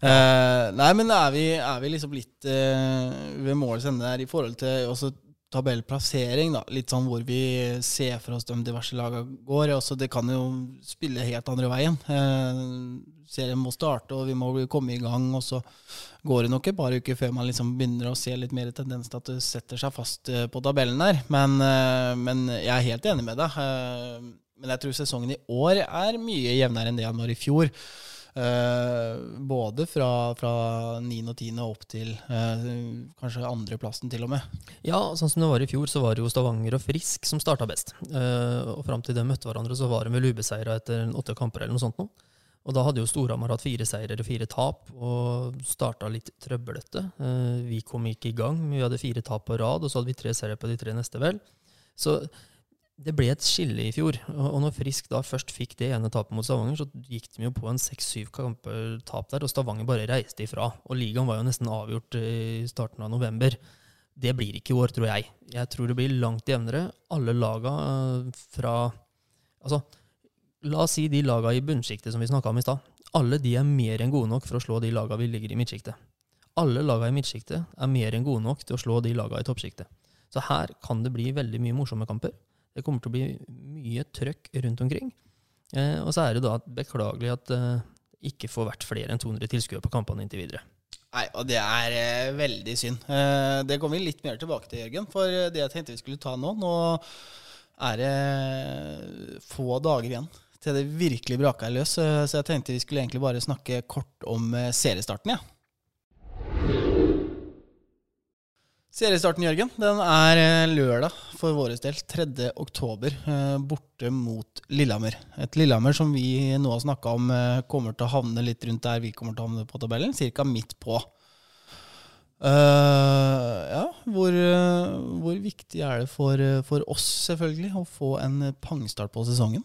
Eh, nei, men er vi, er vi liksom litt ved målets ende der i forhold til også tabellplassering, da? Litt sånn hvor vi ser for oss de diverse lagene går. Også det kan jo spille helt andre veien. Serien må starte, og vi må komme i gang. Og så går det nok et par uker før man liksom begynner å se litt mer tendens til at det setter seg fast eh, på tabellen der. Men, eh, men jeg er helt enig med deg. Eh, Men jeg tror sesongen i år er mye jevnere enn det han var i fjor. Uh, både fra, fra 9. og 10. opp til uh, kanskje andreplassen, til og med. Ja, sånn som det var i fjor, så var det jo Stavanger og Frisk som starta best. Uh, og fram til de møtte hverandre, så var de vel ubeseira etter åtte kamper eller noe sånt nå. Og da hadde jo Storhamar hatt fire seirer og fire tap, og starta litt trøblete. Eh, vi kom ikke i gang, men vi hadde fire tap på rad, og så hadde vi tre seire på de tre neste, vel. Så det ble et skille i fjor. Og når Frisk da først fikk det ene tapet mot Stavanger, så gikk de jo på en seks-syv kamper tap der, og Stavanger bare reiste ifra. Og ligaen var jo nesten avgjort i starten av november. Det blir ikke i år, tror jeg. Jeg tror det blir langt jevnere. Alle laga eh, fra Altså, la oss si de laga i bunnsjiktet som vi snakka om i stad. Alle de er mer enn gode nok for å slå de laga vi ligger i midtsjiktet. Alle laga i midtsjiktet er mer enn gode nok til å slå de laga i toppsjiktet. Så her kan det bli veldig mye morsomme kamper. Det kommer til å bli mye trøkk rundt omkring. Eh, og så er det da beklagelig at det eh, ikke får vært flere enn 200 tilskuere på kampene inntil videre. Nei, og det er eh, veldig synd. Eh, det kommer vi litt mer tilbake til, Jørgen. For eh, det jeg tenkte vi skulle ta nå Nå er det få dager igjen til det virkelig braka løs. Så jeg tenkte vi skulle egentlig bare snakke kort om eh, seriestarten, ja. Seriestarten, Jørgen, den er eh, lørdag for vår del. 3. oktober, eh, borte mot Lillehammer. Et Lillehammer som vi nå har snakka om kommer til å havne litt rundt der vi kommer til å havne på tabellen, ca. midt på. Uh, ja, hvor, hvor viktig er det for, for oss, selvfølgelig, å få en pangstart på sesongen?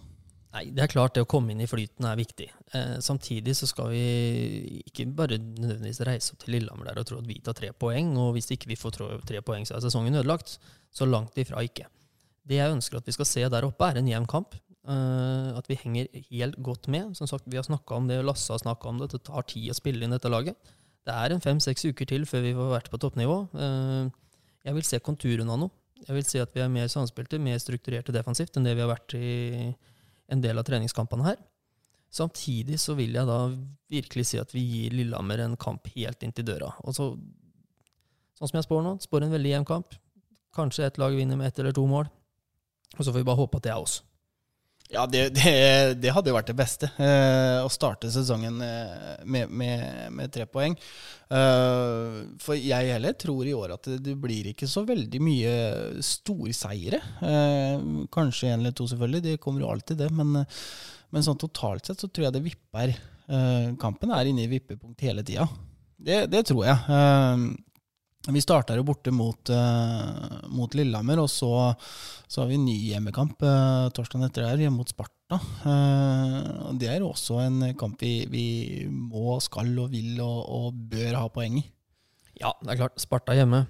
Nei, det er klart det å komme inn i flyten er viktig. Eh, samtidig så skal vi ikke bare nødvendigvis reise opp til Lillehammer der og tro at vi tar tre poeng, og hvis ikke vi får tre poeng, så er sesongen ødelagt. Så langt ifra ikke. Det jeg ønsker at vi skal se der oppe, er en jevn kamp. Eh, at vi henger helt godt med. Som sagt, Vi har snakka om det, og Lasse har snakka om det. Det tar tid å spille inn dette laget. Det er en fem-seks uker til før vi får vært på toppnivå. Eh, jeg vil se konturen av noe. Jeg vil se at vi er mer samspilte, mer strukturerte defensivt enn det vi har vært i en del av treningskampene her. Samtidig så vil jeg da virkelig si at vi gir Lillehammer en kamp helt inntil døra. Og så, sånn som jeg spår nå, spår en veldig jevn kamp. Kanskje ett lag vinner med ett eller to mål. Og så får vi bare håpe at det er oss. Ja, det, det, det hadde jo vært det beste. Eh, å starte sesongen eh, med, med, med tre poeng. Eh, for jeg heller tror i år at det, blir ikke så veldig mye storseire. Eh, kanskje en eller to, selvfølgelig. Det kommer jo alltid, det. Men, men sånn totalt sett så tror jeg det vipper. Eh, kampen er inne i vippepunkt hele tida. Det, tror jeg. Vi starta jo borte mot, uh, mot Lillehammer, og så, så har vi en ny hjemmekamp uh, torsdagen etter der, hjemme mot Sparta. Uh, det er også en kamp vi, vi må, skal og vil og, og bør ha poeng i. Ja, det er klart. Sparta hjemme.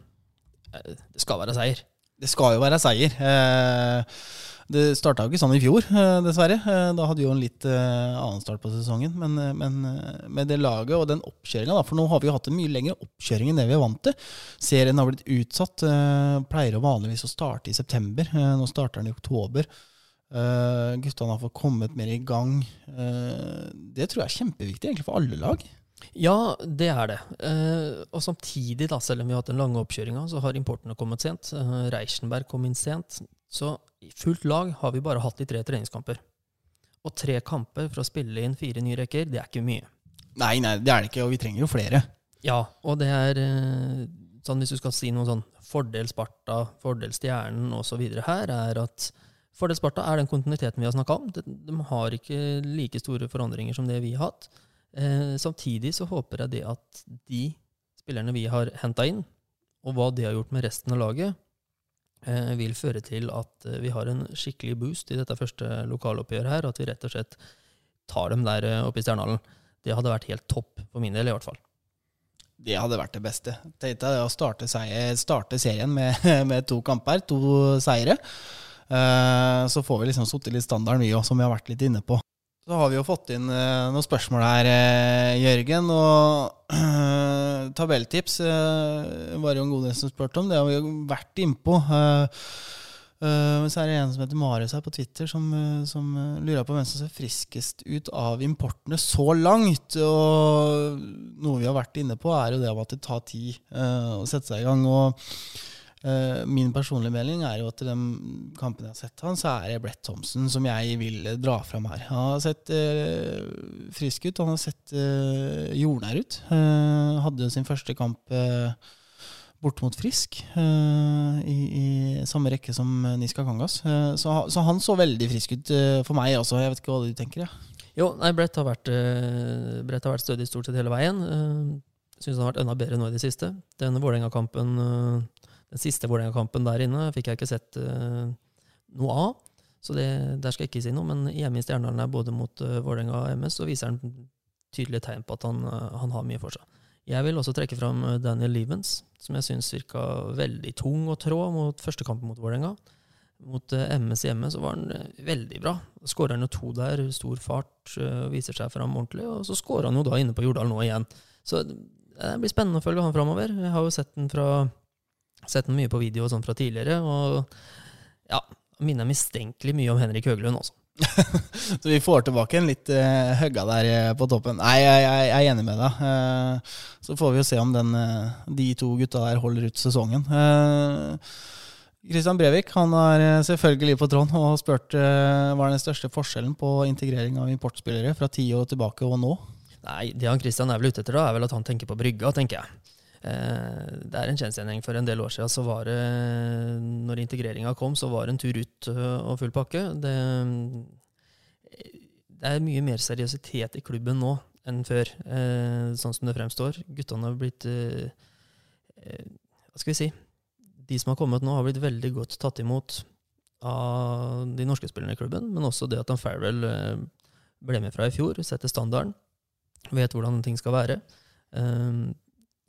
Det skal være seier. Det skal jo være seier. Eh, det starta jo ikke sånn i fjor, eh, dessverre. Eh, Da hadde vi jo en litt eh, annen start på sesongen. Men, men med det laget og den oppkjøringa, for nå har vi jo hatt en mye lengre oppkjøring enn det vi er vant til. Serien har blitt utsatt. Pleier jo vanligvis å starte i september. Nå starter den i oktober. Guttene har fått kommet mer i gang. Det tror jeg er kjempeviktig egentlig for alle lag. Ja, det er det. Eh, og samtidig, da, selv om vi har hatt den lange oppkjøringa, så har importene kommet sent. Eh, Reichenberg kom inn sent. Så i fullt lag har vi bare hatt de tre treningskamper. Og tre kamper for å spille inn fire nye rekker, det er ikke mye. Nei, nei, det er det ikke, og vi trenger jo flere. Ja, og det er eh, sånn hvis du skal si noe sånn fordel Sparta, fordel Stjernen osv. her, er at fordel Sparta er den kontinuiteten vi har snakka om. De, de har ikke like store forandringer som det vi har hatt. Eh, samtidig så håper jeg det at de spillerne vi har henta inn, og hva de har gjort med resten av laget, vil føre til at eh, vi har en skikkelig boost i dette første lokaloppgjøret her. At vi rett og slett tar dem der eh, oppe i Stjernehallen. Det hadde vært helt topp for min del, i hvert fall. Det hadde vært det beste. Tenkte jeg å starte, seier, starte serien med, med, to kamper, to seire. Så får vi liksom sittet litt standarden, vi òg, som vi har vært litt inne på. Så har vi jo fått inn noen spørsmål her, Jørgen. Og tabelltips var jo en god del som spurte om. Det har vi jo vært innpå. Men så er det en som heter Marius her på Twitter, som, som lurer på hvem som ser friskest ut av importene så langt. Og noe vi har vært inne på, er jo det om at det tar tid å sette seg i gang. og min personlige melding er jo at i den kampen jeg har sett han, så er det Brett Thompson som jeg vil dra fram her. Han har sett uh, frisk ut, han har sett uh, jordnær ut. hadde jo sin første kamp bort mot Frisk i, i, samme rekke som Niska Kangas. Så, så, han så veldig frisk ut for meg også. Jeg vet ikke hva du tenker? Ja. Jo, nei, Brett har vært, Brett har vært stødig stort sett hele veien. Uh, Syns han har vært enda bedre nå i det siste. Denne Vålerenga-kampen den siste Vålerenga-kampen der inne fikk jeg ikke sett uh, noe av. Så det, der skal jeg ikke si noe, men hjemme i Stjernehallen er både mot uh, Vålerenga og MS, så viser han tydelige tegn på at han, uh, han, har mye for seg. Jeg vil også trekke fram Daniel Levens, som jeg syns virka veldig tung og trå mot første kampen mot Vålerenga. Mot MS hjemme så var han veldig bra. Skårer han jo to der, stor fart, viser seg fram ordentlig. Og så skårer han jo da inne på Jordal nå igjen. Så det blir spennende å følge han framover. Jeg har jo sett den fra Sett den mye på video og sånn fra tidligere, og ja, minner mistenkelig mye om Henrik Høglund også. så vi får tilbake en litt uh, høgga der uh, på toppen. Nei, jeg, jeg, jeg, er enig med deg. Uh, så får vi jo se om den, uh, de to gutta der holder ut sesongen. Kristian Brevik han er selvfølgelig på tråden og har spurt hva er den største forskjellen på integrering av importspillere fra ti år tilbake og nå. Nei, Det han Kristian er vel ute etter, da, er vel at han tenker på brygga, tenker jeg. Eh, det er en kjensgjerning. For en del år siden, så var det, når integreringa kom, så var det en tur ut eh, og full pakke. Det, det, er mye mer seriøsitet i klubben nå enn før, eh, sånn som det fremstår. Guttene har blitt Hva skal vi si? De som har kommet nå, har blitt veldig godt tatt imot av de norske spillerne i klubben, men også det at han Farrell ble med fra i fjor, setter standarden, vet hvordan ting skal være.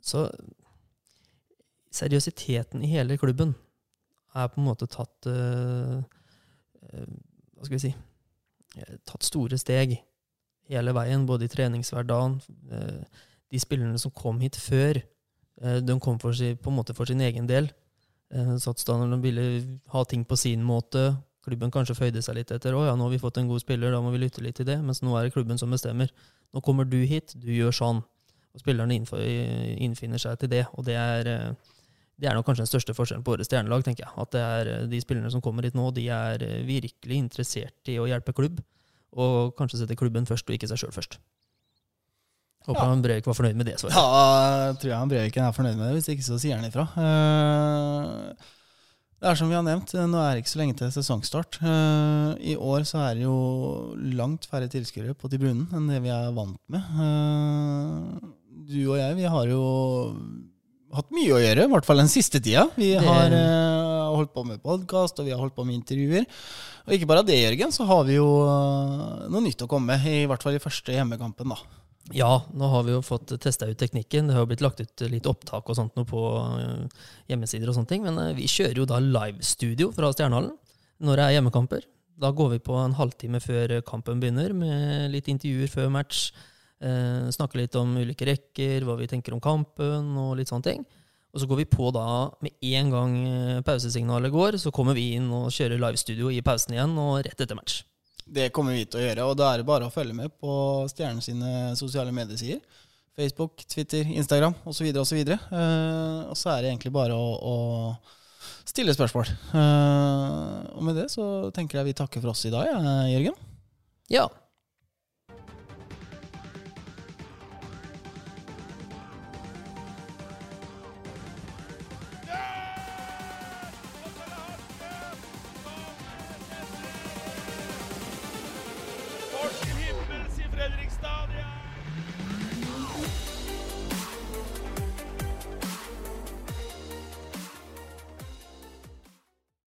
Så seriøsiteten i hele klubben er på en måte tatt uh, Hva skal vi si eh, Tatt store steg hele veien, både i treningshverdagen uh, De spillerne som kom hit før, uh, de kom si, på en måte for sin egen del. De ville ha ting på sin måte. Klubben kanskje føyde seg litt etter. 'Å ja, nå har vi fått en god spiller, da må vi lytte litt til det.' Mens nå er det klubben som bestemmer. 'Nå kommer du hit, du gjør sånn.' Og spillerne innfinner seg til det. Og det er, eh, det er nok kanskje den største forskjellen på årets stjernelag. tenker jeg. At det er eh, de spillerne som kommer hit nå, de er eh, virkelig interessert i å hjelpe klubb. Og kanskje sette klubben først, og ikke seg sjøl først. Håper ja. han Brevik var fornøyd med det svaret. Ja, tror jeg han Breviken er fornøyd med det. Hvis ikke så sier han ifra. Det er som vi har nevnt, nå er det ikke så lenge til sesongstart. I år så er det jo langt færre tilskuere på tribunen enn det vi er vant med du og jeg, vi har jo hatt mye å gjøre, i hvert fall den siste tida. Vi har uh, holdt på med podkast, og vi har holdt på med intervjuer. Og ikke bare det, Jørgen, så har vi jo uh, noe nytt å komme med, i hvert fall i første hjemmekampen, da. Ja, nå har vi jo fått testa ut teknikken. Det har jo blitt lagt ut litt opptak og sånt noe på uh, hjemmesider og sånne ting. Men vi kjører jo da livestudio fra Stjernehallen når det er hjemmekamper. Da går vi på en halvtime før kampen begynner, med litt intervjuer før match Eh, snakke litt om ulike rekker, hva vi tenker om kampen og litt sånne ting. Og så går vi på da med en gang eh, pausesignalet går, så kommer vi inn og kjører livestudio i pausen igjen og rett etter match. Det kommer vi til å gjøre, og da er det bare å følge med på Stjernen sine sosiale mediesider. Facebook, Twitter, Instagram osv. osv. Uh, og så er det egentlig bare å, å stille spørsmål. Uh, og med det så tenker jeg vi takker for oss i dag, Jørgen. Ja.